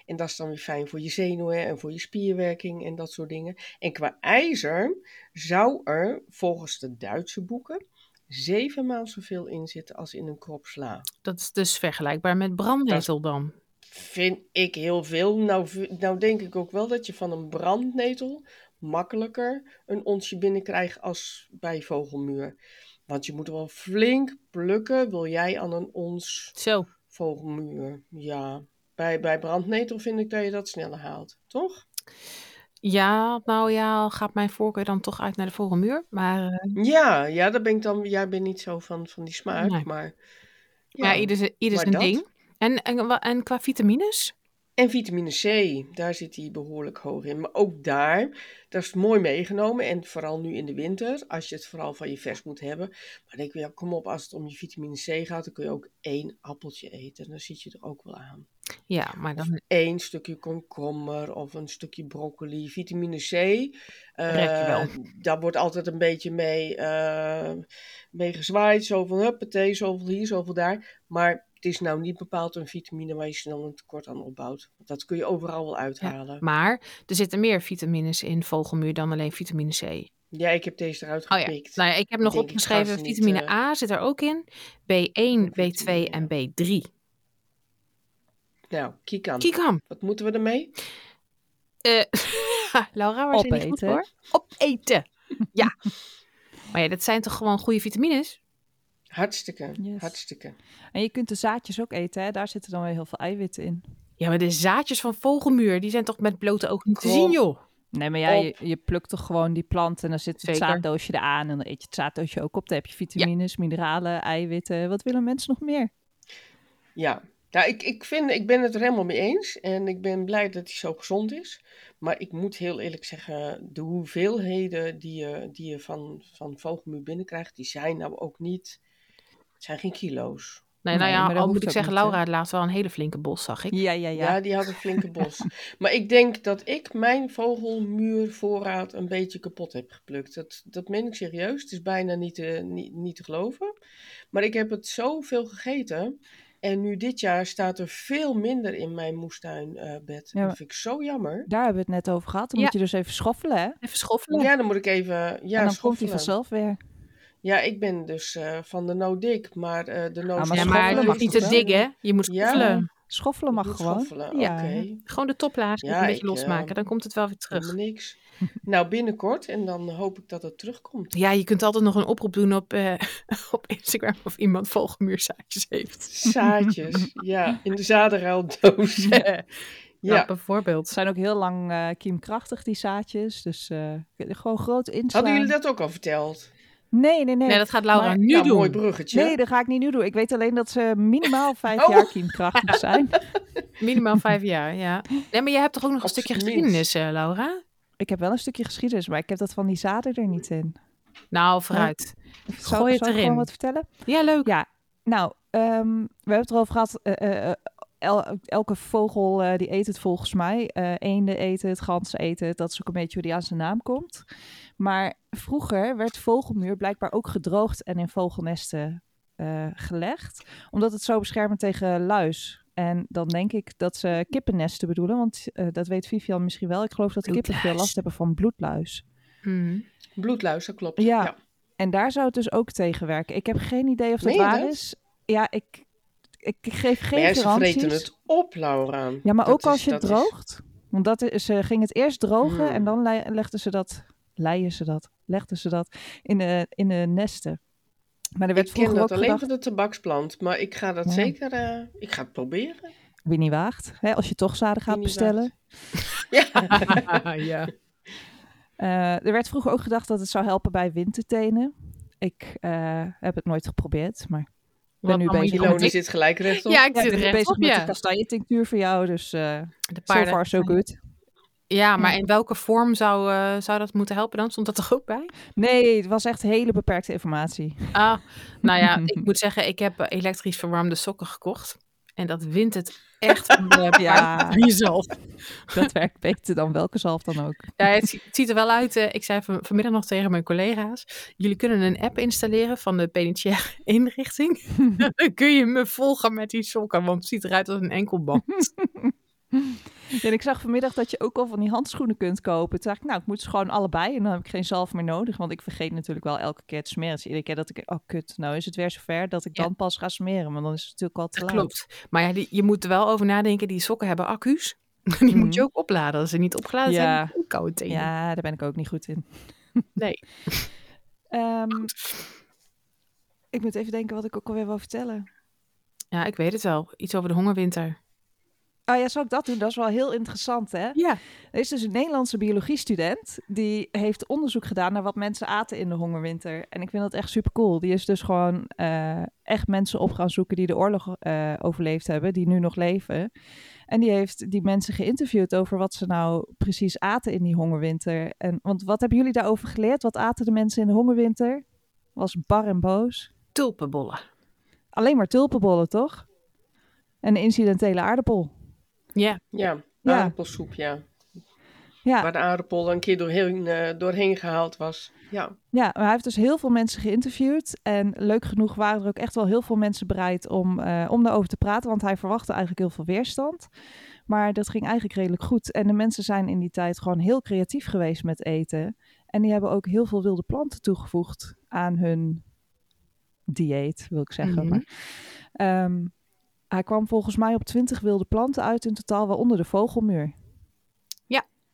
En dat is dan weer fijn voor je zenuwen en voor je spierwerking en dat soort dingen. En qua ijzer zou er volgens de Duitse boeken zevenmaal zoveel in zitten als in een krop sla. Dat is dus vergelijkbaar met brandnetel dan. Vind ik heel veel. Nou, nou denk ik ook wel dat je van een brandnetel makkelijker een onsje binnenkrijgt als bij vogelmuur. Want je moet er wel flink plukken, wil jij aan een ons Zo. vogelmuur. Ja, bij, bij brandnetel vind ik dat je dat sneller haalt, toch? Ja, nou ja, gaat mijn voorkeur dan toch uit naar de vogelmuur. Maar eh, Ja, ja, daar ben ik dan. Jij bent niet zo van, van die smaak, Nee. maar. ja, ieder, ieder zijn dat. ding. En, en, en qua vitamines? En vitamine C, daar zit hij behoorlijk hoog in. Maar ook daar, dat is mooi meegenomen. En vooral nu in de winter, als je het vooral van je vers moet hebben. Maar denk ik, ja, kom op, als het om je vitamine C gaat, dan kun je ook één appeltje eten. Dan zit je er ook wel aan. Ja, maar dan Eén stukje komkommer of een stukje broccoli. Vitamine C, wel. daar wordt altijd een beetje mee, eh, mee gezwaaid. Zo van, huppatee, zoveel hier, zoveel daar. Maar het is nou niet bepaald een vitamine waar je snel een tekort aan opbouwt. Dat kun je overal wel uithalen. Maar er zitten meer vitamines in vogelmuur dan alleen vitamine C. Ja, ik heb deze eruit Oh ja, gepikt. nou ja, ik heb nog Denk opgeschreven, niet, vitamine eh, A zit er ook in. B1, B2 vitamine, en B3. Nou, Kiekan, Kikam. wat moeten we ermee? Eh Laura, waar zit je goed Opeten. voor? Opeten. Ja. maar ja, dat zijn toch gewoon goede vitamines? Hartstikke, Yes. hartstikke. En je kunt de zaadjes ook eten, hè? daar zitten dan weer heel veel eiwitten in. Ja, maar de zaadjes van vogelmuur, die zijn toch met blote ogen niet te zien, joh. Nee, maar ja, je plukt toch gewoon die plant en dan zit het Zeker. zaaddoosje eraan. En dan eet je het zaaddoosje ook op. Dan heb je vitamines, mineralen, eiwitten. Wat willen mensen nog meer? Ja, nou, ik, ik, vind, ik ben het er helemaal mee eens. En ik ben blij dat hij zo gezond is. Maar ik moet heel eerlijk zeggen, de hoeveelheden die je, die je van, van vogelmuur binnenkrijgt, die zijn nou ook niet, het zijn geen kilo's. Nee, nou Nee, ja, al moet ik zeggen? Laura had laatst wel een hele flinke bos, zag ik. Ja, ja, Ja, ja. die had een flinke bos. maar ik denk dat ik mijn vogelmuurvoorraad een beetje kapot heb geplukt. Dat, dat meen ik serieus. Het is bijna niet te, niet, niet te geloven. Maar ik heb het zoveel gegeten. En nu dit jaar staat er veel minder in mijn moestuinbed. Ja, maar- Dat vind ik zo jammer. Daar hebben we het net over gehad. Dan Ja. moet je dus even schoffelen, hè? Even schoffelen. Ja, dan moet ik even ja, en dan komt hij vanzelf weer. Ja, ik ben dus eh, van de no dik, maar eh, de no Ah, maar Ja, schoffelen maar het mag hoeft niet te wel? diggen, je moet Ja. schoffelen. Schoffelen mag gewoon. schoffelen, Ja. oké. Gewoon de toplaag Ja, een beetje ik, losmaken, eh, dan komt het wel weer terug. Helemaal niks. nou, binnenkort en dan hoop ik dat het terugkomt. Ja, je kunt altijd nog een oproep doen op, eh, op Instagram of iemand vogelmuurzaadjes heeft. Zaadjes, ja, in de zadenruildoos. ja, ja. bijvoorbeeld. Ze zijn ook heel lang eh, kiemkrachtig, die zaadjes. Dus eh, gewoon groot inslaan. Hadden jullie dat ook al verteld? Nee, nee, nee. Nee, dat gaat Laura Maar- nu ja, doen. mooi bruggetje. Nee, dat ga ik niet nu doen. Ik weet alleen dat ze minimaal vijf Oh. jaar kiemkrachtig zijn. Minimaal vijf jaar, ja. Nee, maar je hebt toch ook nog een stukje geschiedenis, eh, Laura? Ik heb wel een stukje geschiedenis, maar ik heb dat van die zaden er niet in. Nou, vooruit. Zal, Gooi het zal ik erin. gewoon wat vertellen? Ja, leuk. Ja, nou, ehm, we hebben het erover gehad. eh, eh, eh, el- elke vogel eh, die eet het volgens mij. Eh eenden eten het, ganzen eten het. Dat is ook een beetje hoe die aan zijn naam komt. Maar vroeger werd vogelmuur blijkbaar ook gedroogd en in vogelnesten eh, gelegd. Omdat het zo beschermend tegen luis. En dan denk ik dat ze kippennesten bedoelen. Want dat weet Vivian misschien wel. Ik geloof dat kippen veel last hebben van bloedluis. Mhm. Bloedluis, dat klopt. Ja. En daar zou het dus ook tegen werken. Ik heb geen idee of dat waar dat? is. Ja, ik, ik geef Maar geen ze garanties. vreten het op, Laura. Ja, maar Dat ook als is- je het is- droogt. Want dat is, ze ging het eerst drogen Hmm. en dan le- legden ze dat, leien ze dat, legden ze dat in de, in de nesten. Maar er werd Ik ken vroeger dat ook alleen gedacht, van de tabaksplant, maar ik ga dat Ja. zeker, eh, ik ga het proberen. wie niet waagt, hè, als je toch zaden gaat bestellen. Ja. ja. Eh, er werd vroeger ook gedacht dat het zou helpen bij windtenen. Ik eh, heb het nooit geprobeerd, maar ik ben Wat nu bezig, zit gelijk rechtop. Ja, ik ja, ik zit ben nu er bezig op, met de ja. kastanje-tinctuur voor jou, dus eh De so paarden. far so good. Ja, maar in welke vorm zou, eh, zou dat moeten helpen dan? Stond dat er ook bij? Nee, het was echt hele beperkte informatie. Ah, nou ja, ik moet zeggen, ik heb eh, elektrisch verwarmde sokken gekocht. En dat wint het echt van de Ja. jezelf. Dat werkt beter dan welke zalf dan ook. Ja, het ziet er wel uit. eh, ik zei van, vanmiddag nog tegen mijn collega's. Jullie kunnen een app installeren van de penitentiaire inrichting. Dan kun je me volgen met die sokken, want het ziet eruit als een enkelband. En ik zag vanmiddag dat je ook al van die handschoenen kunt kopen. Toen dacht ik, nou, ik moet ze gewoon allebei. En dan heb ik geen zalf meer nodig. Want ik vergeet natuurlijk wel elke keer te smeren. Dus iedere keer dat ik, oh kut, nou is het weer zover dat ik Ja. dan pas ga smeren. Maar dan is het natuurlijk al te laat. Klopt. Maar ja, die, je moet er wel over nadenken. Die sokken hebben accu's. Die moet je Mhm. ook opladen. Als ze niet opgeladen zijn, Ja. je koude tenen. Ja, daar ben ik ook niet goed in. Nee. Ehm, ik moet even denken wat ik ook alweer wil vertellen. Ja, ik weet het wel. Iets over de hongerwinter. Ah ja, zou ik dat doen? Dat is wel heel interessant, hè? Ja. Er is dus een Nederlandse biologiestudent die heeft onderzoek gedaan naar wat mensen aten in de hongerwinter. En ik vind dat echt super cool. Die is dus gewoon eh, echt mensen op gaan zoeken die de oorlog eh, overleefd hebben, die nu nog leven. En die heeft die mensen geïnterviewd over wat ze nou precies aten in die hongerwinter. En, want wat hebben jullie daarover geleerd? Wat aten de mensen in de hongerwinter? Was bar en boos. Tulpenbollen. Alleen maar tulpenbollen, toch? En een incidentele aardappel. Ja. Ja, aardappelsoep, ja. Ja, Waar de aardappel een keer doorheen, eh, doorheen gehaald was. Ja. Ja, maar hij heeft dus heel veel mensen geïnterviewd. En leuk genoeg waren er ook echt wel heel veel mensen bereid om, eh, om daarover te praten. Want hij verwachtte eigenlijk heel veel weerstand. Maar dat ging eigenlijk redelijk goed. En de mensen zijn in die tijd gewoon heel creatief geweest met eten. En die hebben ook heel veel wilde planten toegevoegd aan hun dieet, wil ik zeggen. Mhm. maar, ehm, hij kwam volgens mij op 20 wilde planten uit in totaal, waaronder de vogelmuur.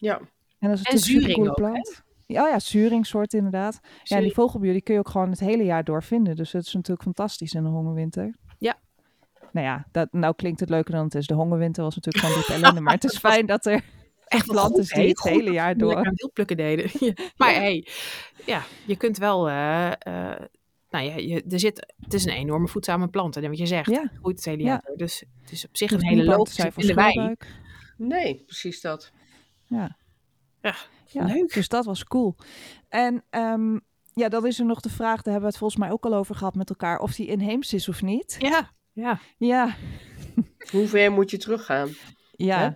Ja, En dat is En een zuring ook, plant. Ja, ja, zuringsoort inderdaad. Ja, die vogelbuur die kun je ook gewoon het hele jaar door vinden. Dus het is natuurlijk fantastisch in de hongerwinter. Ja. Nou ja, dat, nou klinkt het leuker dan het is. De hongerwinter was natuurlijk gewoon diepe ellende. Maar het is fijn dat er Echt planten die het hele dat jaar door... aan wildplukken deden. Ja. Maar hey, ja, je kunt wel... eh, eh, nou ja, je, er zit, het is een enorme voedzame plant. En wat je zegt, Ja. het groeit het hele Ja. jaar door. Dus het is op zich een hele logische zijn voor vinden wij. nee, precies dat. Ja. Ja, Ja, leuk. dus dat was cool. En ehm, ja, dan is er nog de vraag, daar hebben we het volgens mij ook al over gehad met elkaar, of die inheems is of niet. Ja, ja. Ja, Hoe ver moet je teruggaan? ja. Hè?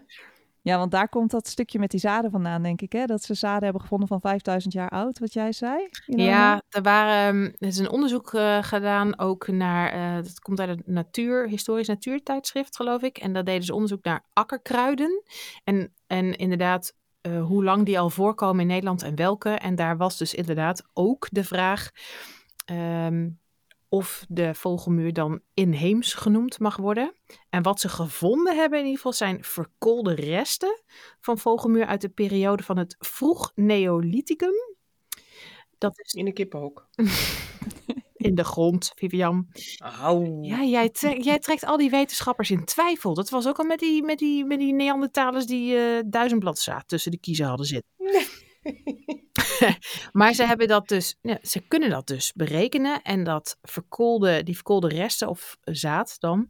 Ja, want daar komt dat stukje met die zaden vandaan, denk ik. Hè? Dat ze zaden hebben gevonden van 5000 jaar oud, wat jij zei. Ja, er, waren, er is een onderzoek eh, gedaan ook naar, eh, dat komt uit het natuur, historisch natuurtijdschrift geloof ik. En daar deden ze onderzoek naar akkerkruiden. En, en inderdaad eh, hoe lang die al voorkomen in Nederland en welke. En daar was dus inderdaad ook de vraag ehm, of de vogelmuur dan inheems genoemd mag worden. En wat ze gevonden hebben in ieder geval zijn verkoolde resten van vogelmuur uit de periode van het vroeg Neolithicum. Dat is In een kippenhok. in de grond, Vivian. Auw. Ja, jij, tre- jij trekt al die wetenschappers in twijfel. Dat was ook al met die, met die, met die Neandertalers die eh duizendbladzaad tussen de kiezen hadden zitten. maar ze hebben dat dus, ja, ze kunnen dat dus berekenen. En dat verkoolde, die verkoolde resten of zaad dan,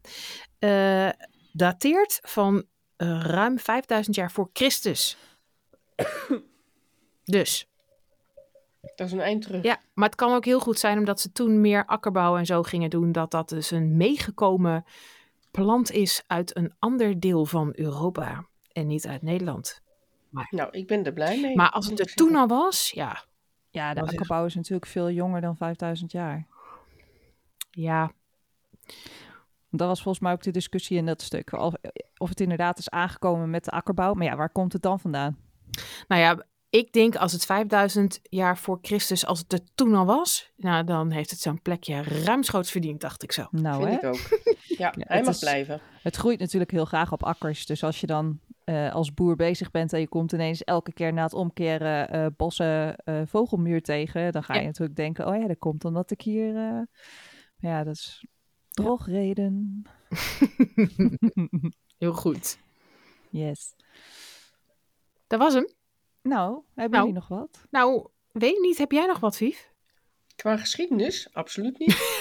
eh, dateert van eh, ruim 5000 jaar voor Christus. dus Dat is een eind terug. ja, maar het kan ook heel goed zijn omdat ze toen meer akkerbouw en zo gingen doen, dat dat dus een meegekomen plant is uit een ander deel van Europa en niet uit Nederland. Nou, ik ben er blij mee. Maar als het er toen al was, ja, Ja, de akkerbouw is natuurlijk veel jonger dan 5000 jaar. ja, Dat was volgens mij ook de discussie in dat stuk. Of, of het inderdaad is aangekomen met de akkerbouw. Maar ja, waar komt het dan vandaan? nou ja, ik denk als het 5000 jaar voor Christus, als het er toen al was, nou dan heeft het zo'n plekje ruimschoots verdiend, dacht ik zo. Nou, Vind hè? ik ook. Ja, hij mag is- blijven. Het groeit natuurlijk heel graag op akkers. Dus als je dan eh, als boer bezig bent en je komt ineens elke keer na het omkeren eh, bossen eh, vogelmuur tegen, dan ga je Ja. natuurlijk denken, oh ja, dat komt omdat ik hier... eh, ja, dat is drogreden. Heel goed. yes. Dat was hem. Nou, hebben Nou. jullie nog wat? Nou, weet ik niet, heb jij nog wat, Vief? Qua geschiedenis, absoluut niet.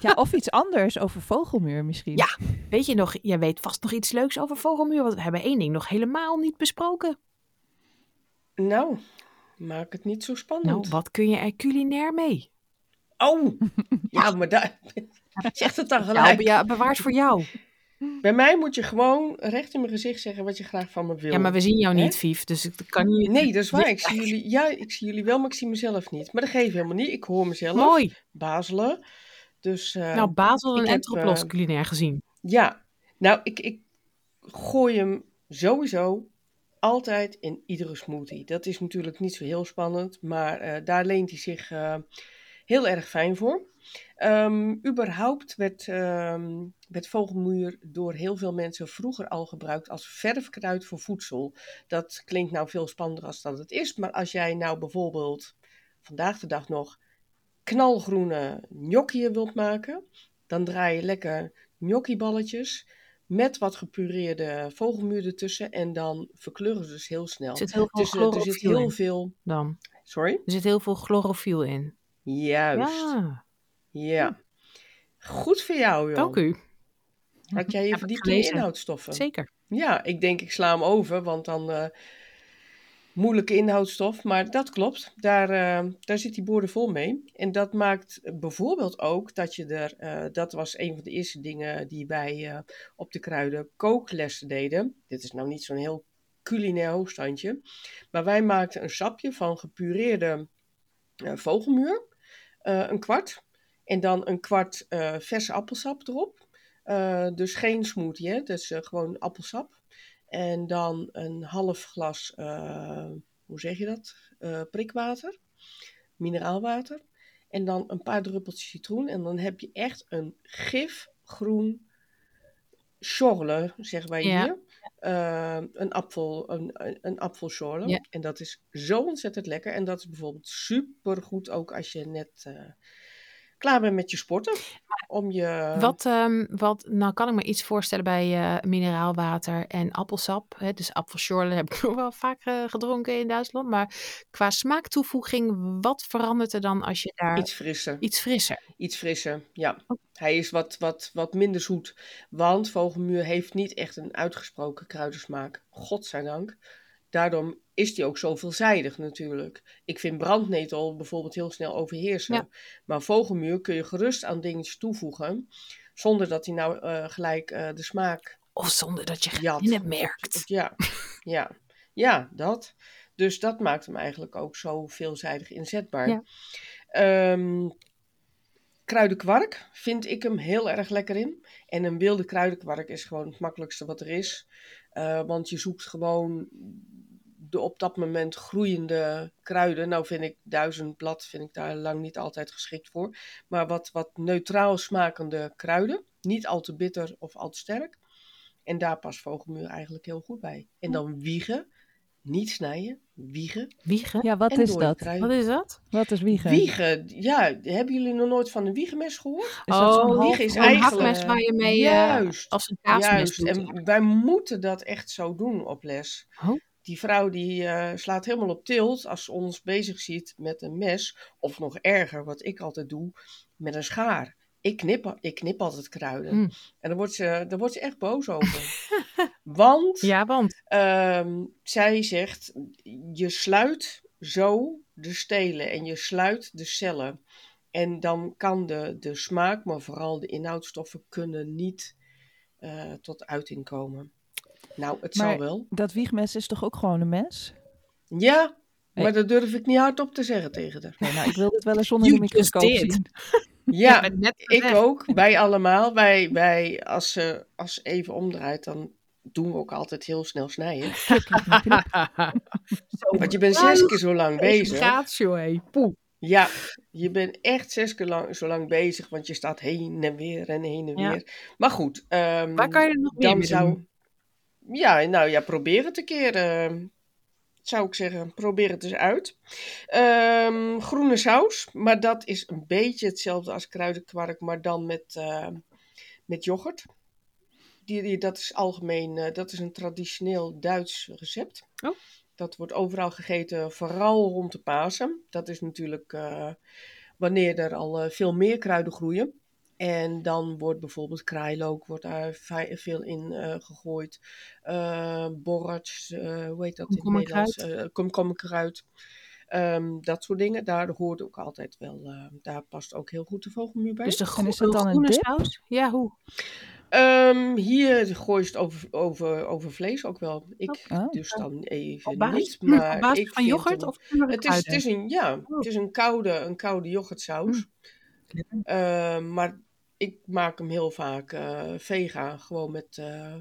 Ja, of iets anders over vogelmuur misschien. Ja. Weet je nog, jij weet vast nog iets leuks over vogelmuur, want we hebben één ding nog helemaal niet besproken. nou, maak het niet zo spannend. Nou, wat kun je er culinair mee? Oh, ja, maar daar... Zeg het dan Ja, gelijk. ja, bewaard voor jou. Bij mij moet je gewoon recht in mijn gezicht zeggen wat je graag van me wil. Ja, maar we zien jou Hè? niet, Vief, dus ik kan niet... Nee, dat is waar. Ik zie jullie, ja, ik zie jullie wel, maar ik zie mezelf niet. Maar dat geeft helemaal niet. Ik hoor mezelf. Mooi. Bazelen. Dus eh, Nou, Basel en heb, Entroplos eh, culinair gezien. ja. Nou, ik, ik gooi hem sowieso altijd in iedere smoothie. Dat is natuurlijk niet zo heel spannend, maar eh, daar leent hij zich heel erg fijn voor. Ehm, überhaupt werd, ehm, werd vogelmuur door heel veel mensen vroeger al gebruikt als verfkruid voor voedsel. Dat klinkt nou veel spannender als dat het is, maar als jij nou bijvoorbeeld vandaag de dag nog knalgroene gnocchiën wilt maken, dan draai je lekker gnocchiballetjes met wat gepureerde vogelmuur ertussen. En dan verkleuren ze dus heel snel. Er zit heel veel Dus, eh, er zit chlorofiel heel in veel... dan. Sorry? Er zit heel veel chlorofiel in. Juist. Ja, Ja. Goed voor jou, joh. dank u. Had jij je ik verdiept in inhoudstoffen? Zeker. Ja, ik denk ik sla hem over, want dan eh, moeilijke inhoudstof. Maar dat klopt, daar, eh, daar zit die borden vol mee. En dat maakt bijvoorbeeld ook dat je er, eh, dat was een van de eerste dingen die wij eh, op de kruiden kooklessen deden. Dit is nou niet zo'n heel culinair hoogstandje. Maar wij maakten een sapje van gepureerde vogelmuur, een kwart. En dan een kwart verse appelsap erop. Dus geen smoothie, hè? dus gewoon appelsap. En dan een half glas, eh, hoe zeg je dat? Eh, prikwater, mineraalwater. En dan een paar druppeltjes citroen. En dan heb je echt een gifgroen schorle, zeggen wij Ja. hier. Eh, een apfel, een, een. Ja. En dat is zo ontzettend lekker. En dat is bijvoorbeeld super goed ook als je net klaar bent met je sporten. Om je... Wat, ehm, wat, nou kan ik me iets voorstellen bij eh, mineraalwater en appelsap. Hè? Dus appelschorle heb ik nog wel vaak eh, gedronken in Duitsland. Maar qua smaaktoevoeging, wat verandert er dan als je daar iets, Iets frisser. frisser? Iets frisser, ja. Oké. Hij is wat, wat, wat minder zoet. Want vogelmuur heeft niet echt een uitgesproken kruidensmaak. Godzijdank. Daardoor is die ook zo veelzijdig natuurlijk. Ik vind brandnetel bijvoorbeeld heel snel overheersen. Ja. Maar vogelmuur kun je gerust aan dingetjes toevoegen. Zonder dat hij nou eh, gelijk eh, de smaak Of zonder dat je het merkt. Ja, ja. ja, dat. Dus dat maakt hem eigenlijk ook zo veelzijdig inzetbaar. Ja. Ehm, kruidenkwark vind ik hem heel erg lekker in. En een wilde kruidenkwark is gewoon het makkelijkste wat er is. Eh, want je zoekt gewoon de op dat moment groeiende kruiden. Nou vind ik duizendblad vind ik daar lang niet altijd geschikt voor. Maar wat, wat neutraal smakende kruiden. Niet al te bitter of al te sterk. En daar past vogelmuur eigenlijk heel goed bij. En dan wiegen. Niet snijden, wiegen. Wiegen? Ja, wat is dat? kruiden. Wat is dat? Wat is wiegen? Wiegen, ja, hebben jullie nog nooit van een wiegenmes gehoord? Is Oh, half- wiegen is eigenlijk- hakmes waar je mee eh, Juist, als een kaasmes Juist, doet. en wij moeten dat echt zo doen op les. Oh. Die vrouw die eh, slaat helemaal op tilt als ze ons bezig ziet met een mes. Of nog erger, wat ik altijd doe, met een schaar. Ik knip, ik knip altijd kruiden. Mm. En dan wordt, ze, dan wordt ze echt boos over. Want Ja, want Ehm, zij zegt, je sluit zo de stelen en je sluit de cellen. En dan kan de, de smaak, maar vooral de inhoudstoffen, kunnen niet eh, tot uiting komen. Nou, het zal Maar- wel. Dat wiegmes is toch ook gewoon een mes? Ja, Nee. maar dat durf ik niet hardop te zeggen tegen haar. Nee, nou, ik wil dit wel eens zonder de microscoop zien. Ja, ik ook. Wij allemaal. Wij, wij als ze als even omdraait, dan doen we ook altijd heel snel snijden. Want je bent zes keer zo lang bezig. Hé. Poeh. Ja, je bent echt zes keer lang, zo lang bezig, want je staat heen en weer en heen en Ja. weer. Maar goed, ehm, Waar kan je er nog meer dan mee zou. doen? Ja, nou ja, probeer het een keer. ehm, zou ik zeggen, probeer het eens uit. Ehm, groene saus, maar dat is een beetje hetzelfde als kruidenkwark, maar dan met, ehm, met yoghurt. Die, die, dat is algemeen, eh, dat is een traditioneel Duits recept. Oh. Dat wordt overal gegeten, vooral rond de Pasen. Dat is natuurlijk eh, wanneer er al eh, veel meer kruiden groeien. En dan wordt bijvoorbeeld kraailook wordt daar veel in eh, gegooid. Eh borrats, eh, hoe heet dat in het. Nederlands? Eh, komkommerkruid. Ehm, dat soort dingen. Daar hoort ook altijd wel, eh, daar past ook heel goed de vogelmuur bij. Dus de En is dat dan een groene dip? saus? Ja, hoe? Ehm, hier gooi je het over, over, over vlees ook wel. Ik Oh. dus dan even basis, niet, maar basis ik van vind yoghurt hem- of het is, het is een, ja, Oh. het is een koude, een koude yoghurtsaus. Lekker. Ehm, maar ik maak hem heel vaak eh vega, gewoon met eh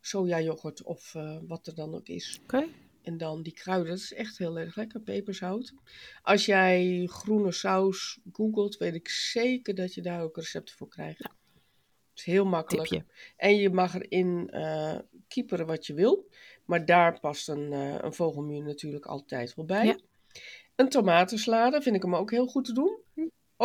sojayoghurt of eh, wat er dan ook is. Oké. En dan die kruiden, dat is echt heel erg lekker, peperzout. Als jij groene saus googelt, weet ik zeker dat je daar ook recepten voor krijgt. Het is heel makkelijk. Tipje. En je mag erin eh kieperen wat je wil. Maar daar past een, een vogelmuur natuurlijk altijd wel bij. Ja. Een tomatensalade vind ik hem ook heel goed te doen.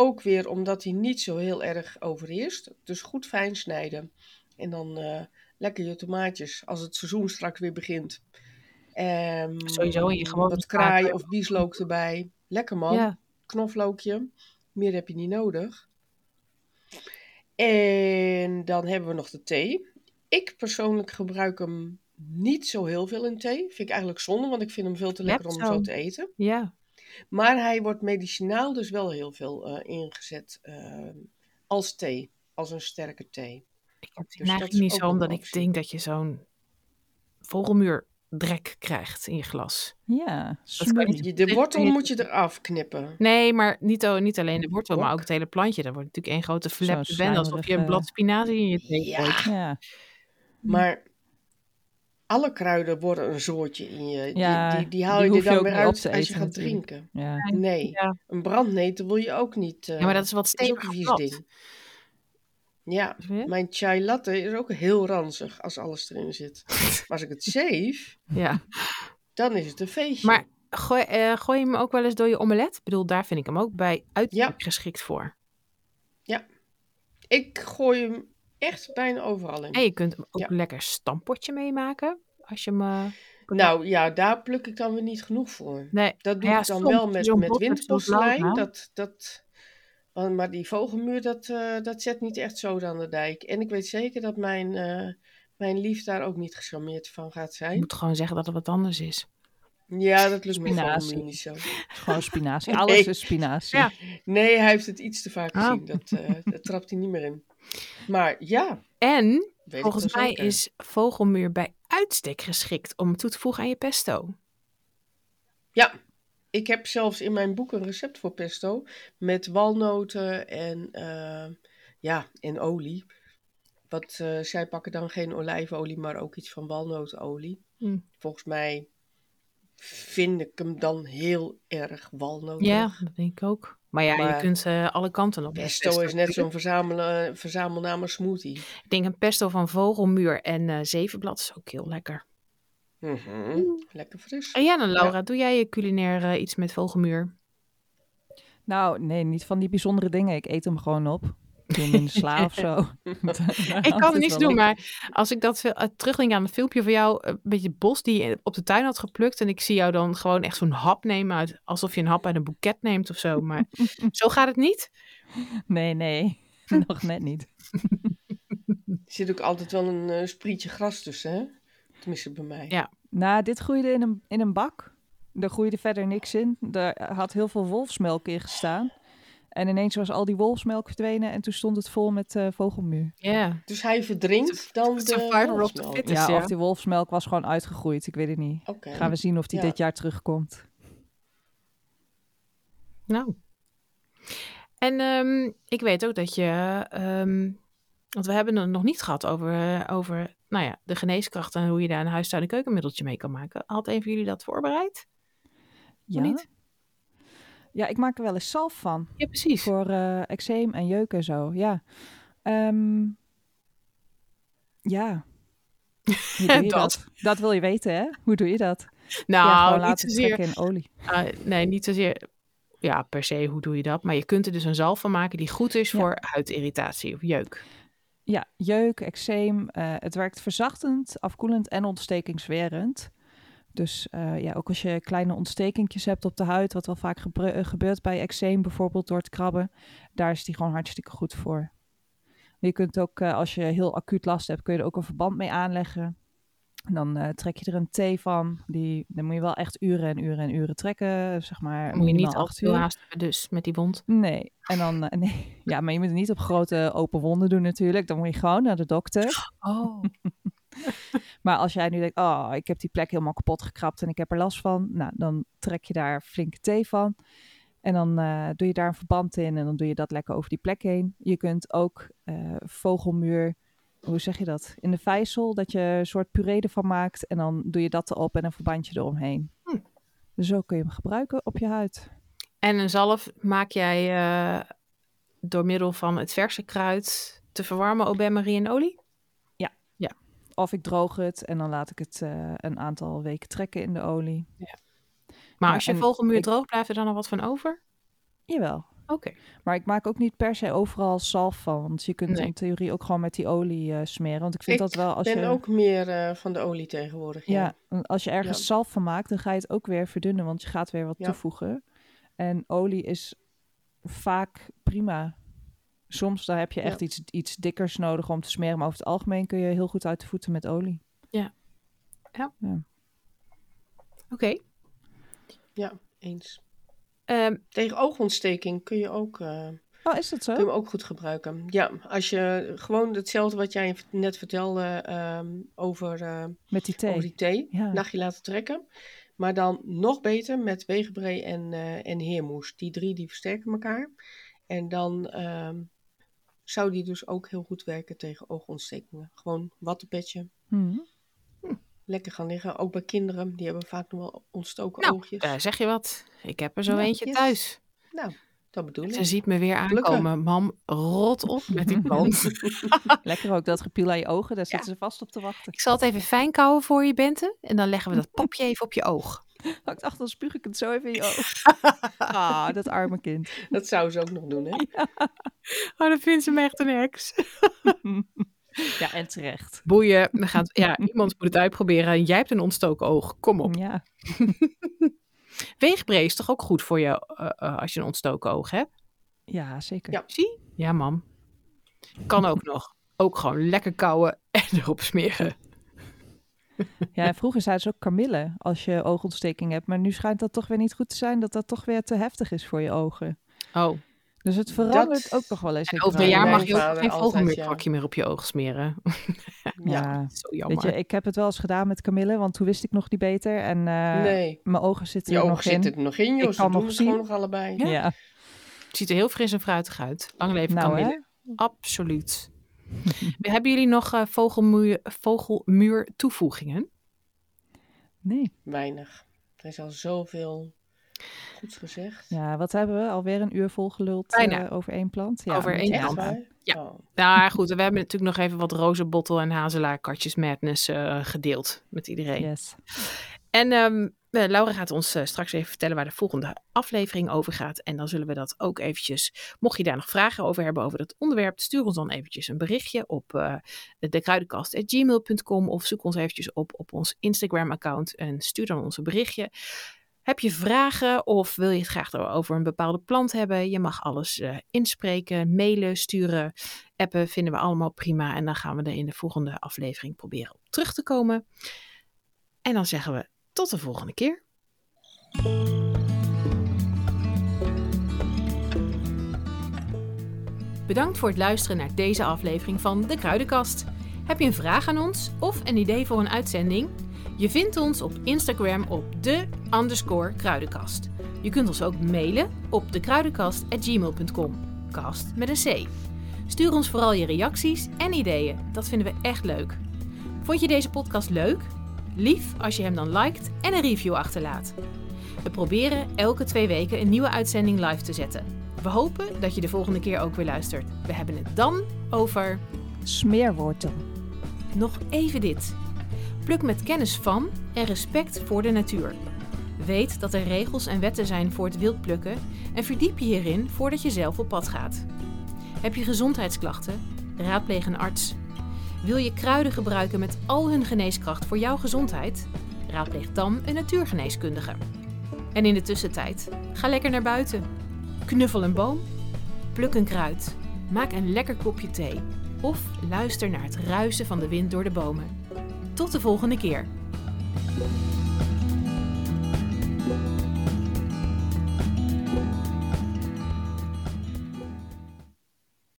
Ook weer omdat hij niet zo heel erg overheerst. Dus goed fijn snijden. En dan eh, lekker je tomaatjes als het seizoen straks weer begint. Ehm, Sowieso je gewone Wat kraai of bieslook erbij. Lekker man. Ja. Knoflookje. Meer heb je niet nodig. En dan hebben we nog de thee. Ik persoonlijk gebruik hem niet zo heel veel in thee. Vind ik eigenlijk zonde, want ik vind hem veel te lekker om zo te eten. Ja. Maar hij wordt medicinaal dus wel heel veel eh, ingezet eh, als thee. Als een sterke thee. Ik heb het Dus niet zo, omdat ik denk dat je zo'n vogelmuurdrek krijgt in je glas. Ja. Je- De wortel moet je eraf knippen. Nee, maar niet, niet alleen de wortel, maar ook het hele plantje. Dat wordt natuurlijk één grote Zo'n bende, alsof je een blad spinazie in je thee Ja. gooit. Ja, Maar alle kruiden worden een zoortje in je. Die- Ja, die, die, haal die je hoef er je dan weer uit te als je eten gaat natuurlijk. drinken. ja. Nee, Ja. een brandnetel wil je ook niet. eh, ja, maar dat is wat vies blad. ding. Ja, Ja. mijn chai latte is ook heel ranzig als alles erin zit. Maar als ik het zeef, Ja. dan is het een feestje. Maar gooi, eh, gooi je hem ook wel eens door je omelet? Ik bedoel, daar vind ik hem ook bij uiterst Ja. geschikt voor. Ik gooi hem echt bijna overal in. En je kunt hem ook Ja. lekker stampotje meemaken. Als je hem... eh, Nou ja, daar pluk ik dan weer niet genoeg voor. nee, Dat doe Ja, ik dan wel met, met. Dat, dat, maar die vogelmuur, dat, eh, dat zet niet echt zo aan de dijk. En ik weet zeker dat mijn, eh, mijn lief daar ook niet gecharmeerd van gaat je zijn. moet gewoon zeggen dat het wat anders is. Ja, dat lukt Spinazie. vogelmuur niet zo. Gewoon spinazie. Nee. Alles is spinazie. Ja. Nee, hij heeft het iets te vaak Ah. gezien. Dat, dat trapt hij niet meer in. Maar ja, En volgens mij zeker. is vogelmuur bij uitstek geschikt om toe te voegen aan je pesto. Ja, ik heb zelfs in mijn boek een recept voor pesto met walnoten en, eh, ja, en olie. Wat, eh, zij pakken dan geen olijfolie, maar ook iets van walnootolie. Hm. Volgens mij vind ik hem dan heel erg walnotig. Ja, dat denk ik ook. Maar ja, je kunt eh, alle kanten op. met Pesto is net zo'n verzamelen, verzamelnaam als smoothie. Ik denk een pesto van vogelmuur en eh zevenblad is ook heel lekker. Mhm, Lekker fris. En ja, dan Laura, doe jij je culinair eh, iets met vogelmuur? Nou, nee, niet van die bijzondere dingen. Ik eet hem gewoon op. Ik doe hem in de sla of zo. Ik kan niks doen, maar als ik dat uh, terugdenk aan een filmpje van jou, een beetje bos die je op de tuin had geplukt. En ik zie jou dan gewoon echt zo'n hap nemen, uit, alsof je een hap uit een boeket neemt of zo. Maar zo gaat het niet. Nee, nee. Nog net niet. Er zit ook altijd wel een eh, sprietje gras tussen, hè? Tenminste bij mij. Ja. Nou, dit groeide in een, in een bak. Er groeide verder niks in. Er had heel veel wolfsmelk in gestaan. En ineens was al die wolfsmelk verdwenen en toen stond het vol met uh, vogelmuur. Ja. Dus hij verdrinkt dan de Survivor of the wolfsmelk. fittest. Ja, ja. of die wolfsmelk was gewoon uitgegroeid. Ik weet het niet. Oké. Gaan we zien of die Ja. dit jaar terugkomt. Nou. En ehm, ik weet ook dat je, ehm, want we hebben het nog niet gehad over, eh, over nou ja, de geneeskracht en hoe je daar een huistuin- en keukenmiddeltje mee kan maken. Had een van jullie dat voorbereid? Ja. niet? Ja, ik maak er wel eens zalf van. Ja, precies. Voor eh eczeem en jeuk en zo. Ja. Ehm, ja. Hoe doe je Dat. dat? dat? wil je weten, hè? Hoe doe je dat? ja, Nou, gewoon niet laten zozeer. in olie. Ah, nee, niet zozeer. Ja, per se, hoe doe je dat? Maar je kunt er dus een zalf van maken die goed is Ja. voor huidirritatie of jeuk. Ja, jeuk, eczeem. eh, het werkt verzachtend, afkoelend en ontstekingswerend. Dus eh, ja, ook als je kleine ontstekingjes hebt op de huid, wat wel vaak eh, gebeurt bij eczeem bijvoorbeeld door het krabben, daar is die gewoon hartstikke goed voor. Je kunt ook, eh, als je heel acuut last hebt, kun je er ook een verband mee aanleggen. En dan trek je er een thee van. Die, dan moet je wel echt uren en uren en uren trekken, zeg maar. Moet je niet acht uur. dus met die wond. Nee, en dan, nee. Ja, maar je moet het niet op grote open wonden doen natuurlijk. Dan moet je gewoon naar de dokter. Oh. Maar als jij nu denkt, oh, ik heb die plek helemaal kapot gekrapt en ik heb er last van. Nou, dan trek je daar flinke thee van. En dan eh, doe je daar een verband in en dan doe je dat lekker over die plek heen. Je kunt ook eh, vogelmuur, hoe zeg je dat? In de vijzel, dat je een soort puree ervan maakt. En dan doe je dat erop en een verbandje eromheen. Hm. Dus zo kun je hem gebruiken op je huid. En een zalf maak jij eh, door middel van het verse kruid te verwarmen, au en olie? Of ik droog het en dan laat ik het eh, een aantal weken trekken in de olie. Maar Ja, als je en vogelmuur ik- droog blijft er dan nog wat van over? Jawel. Oké. Maar ik maak ook niet per se overal zalf van. Want je kunt Nee. in theorie ook gewoon met die olie eh, smeren. Want ik vind Ik dat wel als Ik ben je... ook meer eh, van de olie tegenwoordig. Ja. Ja, als je ergens Ja. zalf van maakt, dan ga je het ook weer verdunnen, want je gaat weer wat Ja. toevoegen. En olie is vaak prima. Soms daar heb je echt Ja. iets, iets dikkers nodig om te smeren, maar over het algemeen kun je heel goed uit de voeten met olie. Oké. Ja, eens. Ehm, Tegen oogontsteking kun je ook, eh, Oh, is dat zo? kun je hem ook goed gebruiken. Ja, als je gewoon hetzelfde wat jij net vertelde ehm, over, eh, Met die thee. over die thee, Ja. nachtje laten trekken. Maar dan nog beter met wegenbree en, eh, en heermoes. Die drie die versterken elkaar. En dan ehm, zou die dus ook heel goed werken tegen oogontstekingen. Gewoon wattenpetje, Hm. lekker gaan liggen. Ook bij kinderen, die hebben vaak nog wel ontstoken nou, oogjes. zeg je wat. Ik heb er zo Ja, eentje yes. thuis. Nou, dat bedoel Ze ik. ziet me weer Gelukkig. aankomen. Mam, rot op met die plant. Lekker ook, dat gepiel aan je ogen, daar Ja. zitten ze vast op te wachten. Ik zal het even fijn kouwen voor je, Bente. En dan leggen we dat popje even op je oog. Ik dacht, dan spuug ik het zo even in je oog. Ah, dat arme kind. Dat zou ze ook nog doen, hè? Oh, dan vindt ze me echt een heks. Ja, en terecht. Boeien. We gaan, ja, iemand moet het uitproberen. En jij hebt een ontstoken oog. Kom op. Ja, Weegbree is toch ook goed voor je eh, eh, als je een ontstoken oog hebt? ja zeker. Ja. Zie? Ja, mam. Kan ook nog. Ook gewoon lekker kouwen en erop smeren. Ja, en vroeger zeiden ze ook kamille als je oogontsteking hebt. Maar nu schijnt dat toch weer niet goed te zijn, dat dat toch weer te heftig is voor je ogen. Oh, Dus het verandert Dat- ook nog wel eens. en over een jaar mag je ook geen vogelmeerkwakje meer op je oog smeren. Ja, Zo jammer. weet je, ik heb het wel eens gedaan met kamille, want toen wist ik nog niet beter. En eh, nee, mijn ogen zitten je er ogen nog in. zitten er nog in, joh. Ik Ze kan doen nog het zien. gewoon nog allebei. Ja. Ja, Het ziet er heel fris en fruitig uit. Lang leven nou Camille. hè. Absoluut. Hebben jullie nog eh, vogelmuur, vogelmuur toevoegingen? Nee. Weinig. Er is al zoveel goeds gezegd. Ja, wat hebben we? Alweer een uur vol geluld Bijna. eh, over één plant? Ja, Over één plant. Ja. Oh. Nou goed, we hebben natuurlijk nog even wat rozenbottel en hazelaarkatjes madness eh, gedeeld met iedereen. Yes. En ehm, eh, Laura gaat ons eh, straks even vertellen waar de volgende aflevering over gaat. En dan zullen we dat ook eventjes, mocht je daar nog vragen over hebben over dat onderwerp, stuur ons dan eventjes een berichtje op uh, dekruidenkast.gmail.com of zoek ons eventjes op op ons Instagram account en stuur dan ons een berichtje. Heb je vragen of wil je het graag over een bepaalde plant hebben? Je mag alles inspreken, mailen, sturen, appen, vinden we allemaal prima. En dan gaan we er in de volgende aflevering proberen op terug te komen. En dan zeggen we tot de volgende keer. Bedankt voor het luisteren naar deze aflevering van De Kruidenkast. Heb je een vraag aan ons of een idee voor een uitzending? Je vindt ons op Instagram op de underscore kruidenkast. Je kunt ons ook mailen op dekruidenkast.gmail.com. Kast met een C. Stuur ons vooral je reacties en ideeën. Dat vinden we echt leuk. Vond je deze podcast leuk? Lief als je hem dan liked en een review achterlaat. We proberen elke twee weken een nieuwe uitzending live te zetten. We hopen dat je de volgende keer ook weer luistert. We hebben het dan over... Smeerwortel. Nog even dit. Pluk met kennis van en respect voor de natuur. Weet dat er regels en wetten zijn voor het wild plukken en verdiep je hierin voordat je zelf op pad gaat. Heb je gezondheidsklachten? Raadpleeg een arts. Wil je kruiden gebruiken met al hun geneeskracht voor jouw gezondheid? Raadpleeg dan een natuurgeneeskundige. En in de tussentijd, ga lekker naar buiten. Knuffel een boom, pluk een kruid, maak een lekker kopje thee of luister naar het ruisen van de wind door de bomen. Tot de volgende keer.